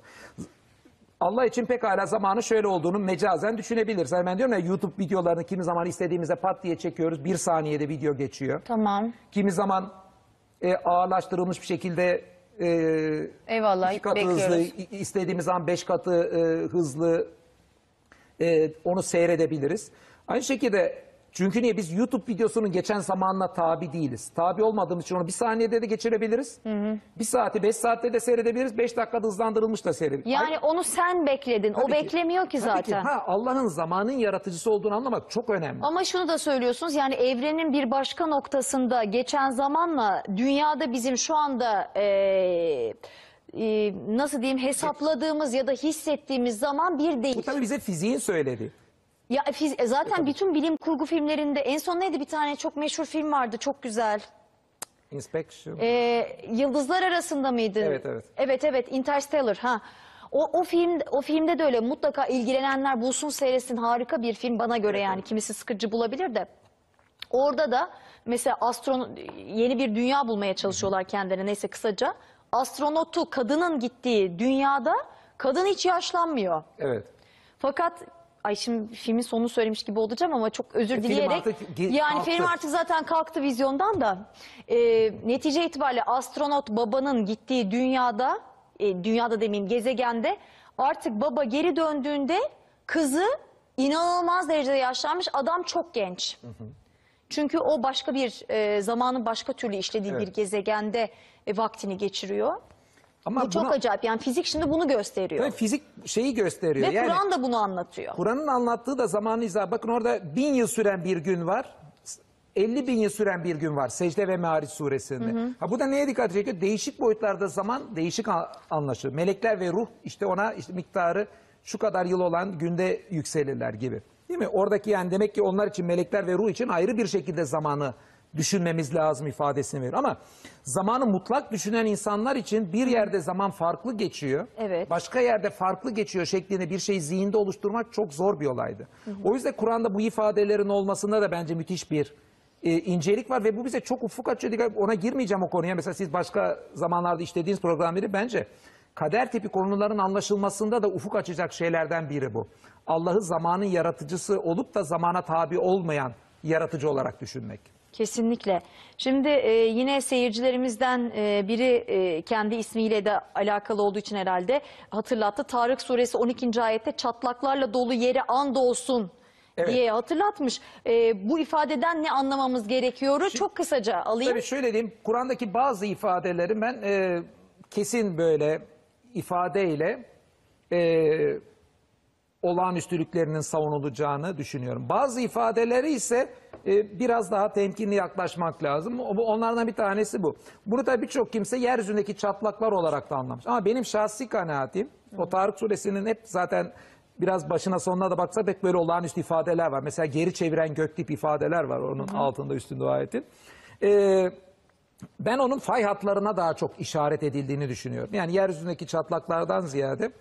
Allah için pekala zamanı şöyle olduğunu mecazen düşünebiliriz. Yani ben diyorum ya YouTube videolarını kimi zaman istediğimizde pat diye çekiyoruz. Bir saniyede video geçiyor. Tamam. Kimi zaman e, ağırlaştırılmış bir şekilde e, Eyvallah, iki katı bekliyoruz. hızlı, i- istediğimiz zaman beş katı e, hızlı e, onu seyredebiliriz. Aynı şekilde çünkü niye biz YouTube videosunun geçen zamanla tabi değiliz. Tabi olmadığımız için onu bir saniyede de geçirebiliriz. Bir saati beş saatte de seyredebiliriz. Beş dakikada hızlandırılmış da seyredebiliriz. Yani onu sen bekledin. o Tabii ki. beklemiyor ki Tabii zaten. ha, Allah'ın zamanın yaratıcısı olduğunu anlamak çok önemli. Ama şunu da söylüyorsunuz yani evrenin bir başka noktasında geçen zamanla dünyada bizim şu anda eee, nasıl diyeyim hesapladığımız ya da hissettiğimiz zaman bir değil. Bu tabii bize fiziğin söylediği. Ya fiz- e, zaten bütün bilim kurgu filmlerinde en son neydi bir tane çok meşhur film vardı çok güzel. Inspection. Ee, Yıldızlar arasında mıydı? Evet, evet. Evet evet Interstellar ha. O, o film o filmde de öyle mutlaka ilgilenenler bulsun seyretsin harika bir film bana göre yani kimisi sıkıcı bulabilir de. Orada da mesela astron yeni bir dünya bulmaya çalışıyorlar kendilerine neyse kısaca. Astronotu kadının gittiği dünyada kadın hiç yaşlanmıyor. Evet. Fakat ay şimdi filmin sonunu söylemiş gibi olacağım ama çok özür E, dileyerek. artık yani kalktı. film artık zaten kalktı vizyondan da. E, netice itibariyle astronot babanın gittiği dünyada, e, dünyada demeyeyim gezegende artık baba geri döndüğünde kızı inanılmaz derecede yaşlanmış adam çok genç. Çünkü o başka bir e, zamanın başka türlü işlediği Evet. bir gezegende e, vaktini geçiriyor. Ama Bu çok buna- acayip. Yani fizik şimdi bunu gösteriyor. Ve fizik şeyi gösteriyor. Ve yani Kur'an da bunu anlatıyor. Kur'an'ın anlattığı da zamanı izah. Bakın orada bin yıl süren bir gün var. 50 bin yıl süren bir gün var Secde ve Meariç suresinde. Ha, bu da neye dikkat çekiyor? Değişik boyutlarda zaman değişik a- anlaşılır. Melekler ve ruh işte ona işte miktarı şu kadar yıl olan günde yükselirler gibi. Değil mi? Oradaki yani demek ki onlar için melekler ve ruh için ayrı bir şekilde zamanı düşünmemiz lazım ifadesini veriyor. Ama zamanı mutlak düşünen insanlar için bir yerde zaman farklı geçiyor. Evet. Başka yerde farklı geçiyor şeklinde bir şey zihinde oluşturmak çok zor bir olaydı. O yüzden Kur'an'da bu ifadelerin olmasında da bence müthiş bir e, incelik var ve bu bize çok ufuk açıyor. Dikkat- Ona girmeyeceğim o konuya. Mesela siz başka zamanlarda işlediğiniz programları bence kader tipi konuların anlaşılmasında da ufuk açacak şeylerden biri bu. Allah'ı zamanın yaratıcısı olup da zamana tabi olmayan yaratıcı olarak düşünmek. Kesinlikle. Şimdi e, yine seyircilerimizden e, biri e, kendi ismiyle de alakalı olduğu için herhalde hatırlattı. Tarık suresi 12. ayette çatlaklarla dolu yere and olsun Evet. diye hatırlatmış. E, bu ifadeden ne anlamamız gerekiyor? Çok kısaca alayım. Tabii şöyle diyeyim, Kur'an'daki bazı ifadeleri ben e, kesin böyle ifadeyle e, olağanüstülüklerinin savunulacağını düşünüyorum. Bazı ifadeleri ise e, biraz daha temkinli yaklaşmak lazım. O- bu- Onlardan bir tanesi bu. Bunu da birçok kimse yeryüzündeki çatlaklar olarak da anlamış. Ama benim şahsi kanaatim, o Tarık suresinin hep zaten biraz başına sonuna da baksak hep böyle olağanüstü ifadeler var. Mesela geri çeviren gök tip ifadeler var onun altında üstünde o ayetin. Ee, ben onun fay hatlarına daha çok işaret edildiğini düşünüyorum. Yani yeryüzündeki çatlaklardan ziyade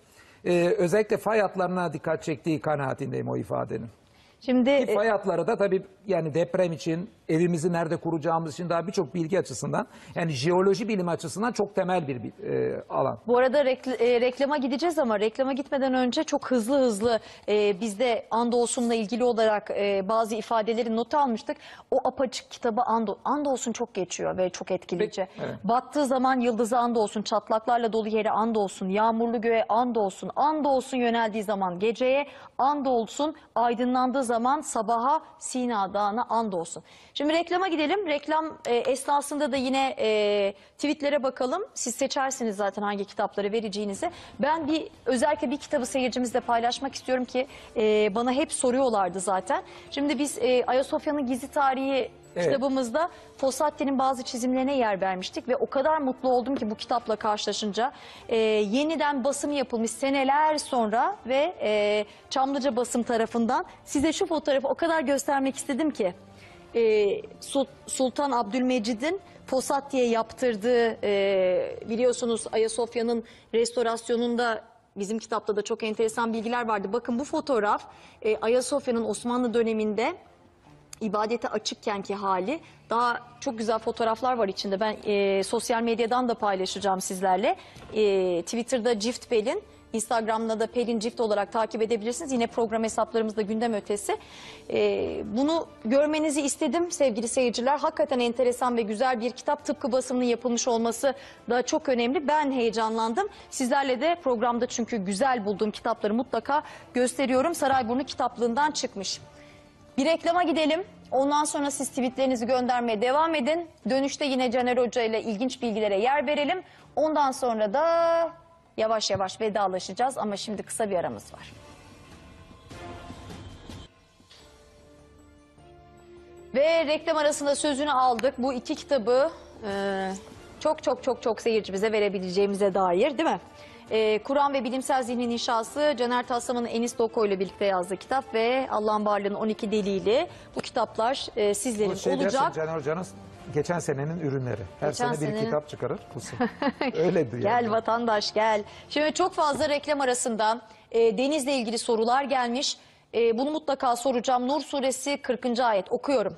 e, özellikle fay hatlarına dikkat çektiği kanaatindeyim o ifadenin. Şimdi e, Fay hatları da tabii yani deprem için, evimizi nerede kuracağımız için daha birçok bilgi açısından, yani jeoloji bilimi açısından çok temel bir, e, alan. Bu arada rekl- e, reklama gideceğiz ama reklama gitmeden önce çok hızlı hızlı e, biz de Andolsun'la ilgili olarak e, bazı ifadeleri not almıştık. O apaçık kitabı Ando Andolsun çok geçiyor ve çok etkileyici. Peki, evet. Battığı zaman yıldızı Andolsun, çatlaklarla dolu yere Andolsun, yağmurlu göğe Andolsun, Andolsun yöneldiği zaman geceye Andolsun, aydınlandığı zaman sabaha Sina Dağı'na Andolsun. Şimdi reklama gidelim. Reklam e, esnasında da yine e, tweetlere bakalım. Siz seçersiniz zaten hangi kitapları vereceğinizi. Ben bir özellikle bir kitabı seyircimizle paylaşmak istiyorum ki e, bana hep soruyorlardı zaten. Şimdi biz e, Ayasofya'nın gizli tarihi Evet. kitabımızda Fossati'nin bazı çizimlerine yer vermiştik ve o kadar mutlu oldum ki bu kitapla karşılaşınca e, yeniden basım yapılmış seneler sonra ve e, Çamlıca basım tarafından size şu fotoğrafı o kadar göstermek istedim ki e, Sul- Sultan Abdülmecid'in Fossati'ye yaptırdığı e, biliyorsunuz Ayasofya'nın restorasyonunda bizim kitapta da çok enteresan bilgiler vardı. Bakın bu fotoğraf e, Ayasofya'nın Osmanlı döneminde ibadete açıkkenki hali. Daha çok güzel fotoğraflar var içinde. Ben e, sosyal medyadan da paylaşacağım sizlerle. E, Twitter'da Cift Pelin, Instagram'da da Pelin Cift olarak takip edebilirsiniz. Yine program hesaplarımızda gündem ötesi. E, bunu görmenizi istedim sevgili seyirciler. Hakikaten enteresan ve güzel bir kitap. Tıpkı basımının yapılmış olması da çok önemli. Ben heyecanlandım. Sizlerle de programda çünkü güzel bulduğum kitapları mutlaka gösteriyorum. Sarayburnu kitaplığından çıkmış. Bir reklama gidelim. Ondan sonra siz tweetlerinizi göndermeye devam edin. Dönüşte yine Caner Hoca ile ilginç bilgilere yer verelim. Ondan sonra da yavaş yavaş vedalaşacağız ama şimdi kısa bir aramız var. Ve reklam arasında sözünü aldık. Bu iki kitabı e, çok çok çok çok seyircimize verebileceğimize dair değil mi? E, Kur'an ve Bilimsel Zihnin İnşası Caner Taslaman'ın Enis Doko ile birlikte yazdığı kitap ve Allah'ın Varlığı'nın 12 Delili. Bu kitaplar e, sizlerin Bu şey dersin olacak. Caner Hoca'nın geçen senenin ürünleri. Her Geçen sene bir senenin- kitap çıkarır. Kusun. Öyledir yani. Gel vatandaş gel. Şimdi çok fazla reklam arasında e, denizle ilgili sorular gelmiş. E, bunu mutlaka soracağım. Nur suresi 40. ayet okuyorum.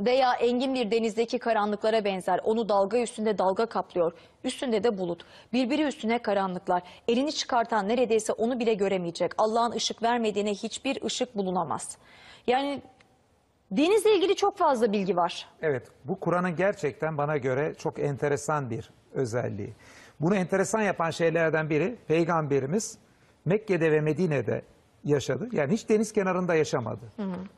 Veya engin bir denizdeki karanlıklara benzer. Onu dalga üstünde dalga kaplıyor. Üstünde de bulut. Birbiri üstüne karanlıklar. Elini çıkartan neredeyse onu bile göremeyecek. Allah'ın ışık vermediğine hiçbir ışık bulunamaz. Yani denizle ilgili çok fazla bilgi var. Evet, bu Kur'an'ın gerçekten bana göre çok enteresan bir özelliği. Bunu enteresan yapan şeylerden biri Peygamberimiz Mekke'de ve Medine'de yaşadı. Yani hiç deniz kenarında yaşamadı.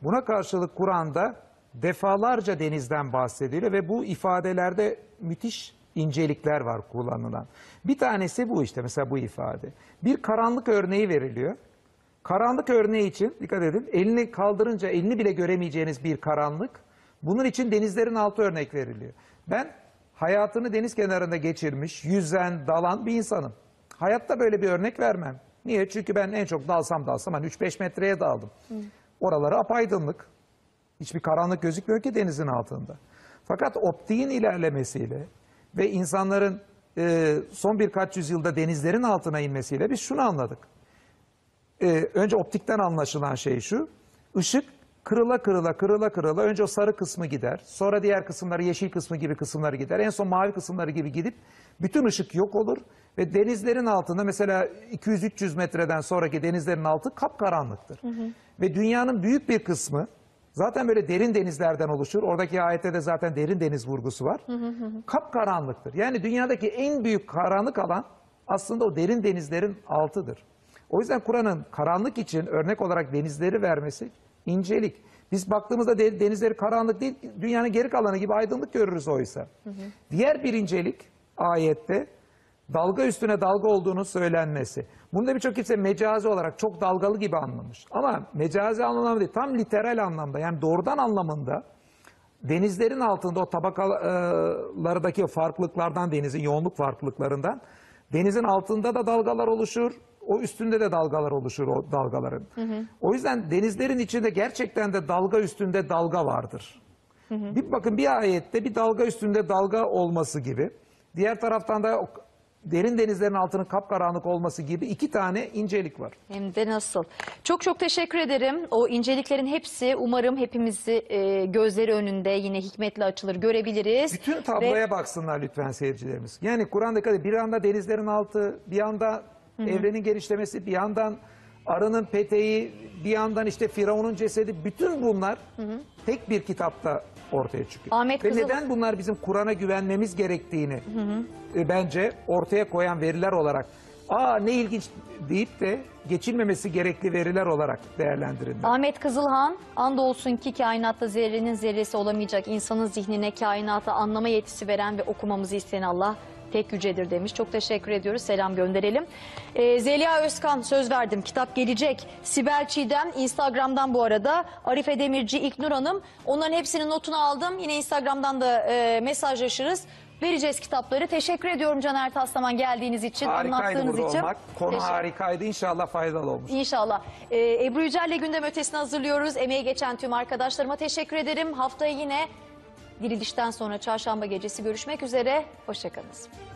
Buna karşılık Kur'an'da defalarca denizden bahsediliyor ve bu ifadelerde müthiş incelikler var kullanılan. Bir tanesi bu işte mesela bu ifade. Bir karanlık örneği veriliyor. Karanlık örneği için dikkat edin elini kaldırınca elini bile göremeyeceğiniz bir karanlık. Bunun için denizlerin altı örnek veriliyor. Ben hayatını deniz kenarında geçirmiş, yüzen, dalan bir insanım. Hayatta böyle bir örnek vermem. Niye? Çünkü ben en çok dalsam dalsam hani 3-5 metreye daldım. Oraları apaydınlık. Hiçbir karanlık gözükmüyor ki denizin altında. Fakat optiğin ilerlemesiyle ve insanların e, son birkaç yüzyılda denizlerin altına inmesiyle biz şunu anladık. E, önce optikten anlaşılan şey şu. Işık kırıla kırıla kırıla kırıla önce o sarı kısmı gider. Sonra diğer kısımları yeşil kısmı gibi kısımları gider. En son mavi kısımları gibi gidip bütün ışık yok olur. Ve denizlerin altında mesela 200-300 metreden sonraki denizlerin altı kapkaranlıktır. Ve dünyanın büyük bir kısmı zaten böyle derin denizlerden oluşur. Oradaki ayette de zaten derin deniz vurgusu var. Kapkaranlıktır. Yani dünyadaki en büyük karanlık alan aslında o derin denizlerin altıdır. O yüzden Kur'an'ın karanlık için örnek olarak denizleri vermesi incelik. Biz baktığımızda de- denizleri karanlık değil, dünyanın geri kalanı gibi aydınlık görürüz oysa. Diğer bir incelik ayette dalga üstüne dalga olduğunu söylenmesi. Bunu da birçok kimse mecazi olarak çok dalgalı gibi anlamış. Ama mecazi anlamda değil, tam literal anlamda yani doğrudan anlamında denizlerin altında o tabakalardaki farklılıklardan denizin yoğunluk farklılıklarından denizin altında da dalgalar oluşur. O üstünde de dalgalar oluşur o dalgaların. O yüzden denizlerin içinde gerçekten de dalga üstünde dalga vardır. Bir bakın bir ayette bir dalga üstünde dalga olması gibi. Diğer taraftan da derin denizlerin altının kapkaranlık olması gibi iki tane incelik var. Hem de nasıl. Çok çok teşekkür ederim. O inceliklerin hepsi umarım hepimizi e, gözleri önünde yine hikmetle açılır görebiliriz. Bütün Ve- tabloya baksınlar lütfen seyircilerimiz. Yani Kur'an'da bir anda denizlerin altı, bir anda evrenin genişlemesi, bir yandan arının peteği, bir yandan işte Firavun'un cesedi. Bütün bunlar tek bir kitapta ortaya çıkıyor. Ahmet Ve Kızıl- neden bunlar bizim Kur'an'a güvenmemiz gerektiğini e, bence ortaya koyan veriler olarak aa ne ilginç deyip de geçilmemesi gerekli veriler olarak değerlendirilmeli. Ahmet Kızılhan, andolsun ki kainatta zerrenin zerresi olamayacak insanın zihnine kainatı anlama yetisi veren ve okumamızı isteyen Allah tek yücedir demiş. Çok teşekkür ediyoruz. Selam gönderelim. Ee, Zeliha Özkan söz verdim. Kitap gelecek. Sibel Çiğdem Instagram'dan bu arada. Arife Demirci, İlknur Hanım. Onların hepsinin notunu aldım. Yine Instagram'dan da e, mesajlaşırız. Vereceğiz kitapları. Teşekkür ediyorum Caner Taslaman geldiğiniz için, Harikaydı anlattığınız için. olmak. Konu Teşekkür- harikaydı. İnşallah faydalı olmuş. İnşallah. Ee, Ebru Yücel'le gündem ötesini hazırlıyoruz. Emeği geçen tüm arkadaşlarıma teşekkür ederim. Haftaya yine dirilişten sonra çarşamba gecesi görüşmek üzere. Hoşçakalın.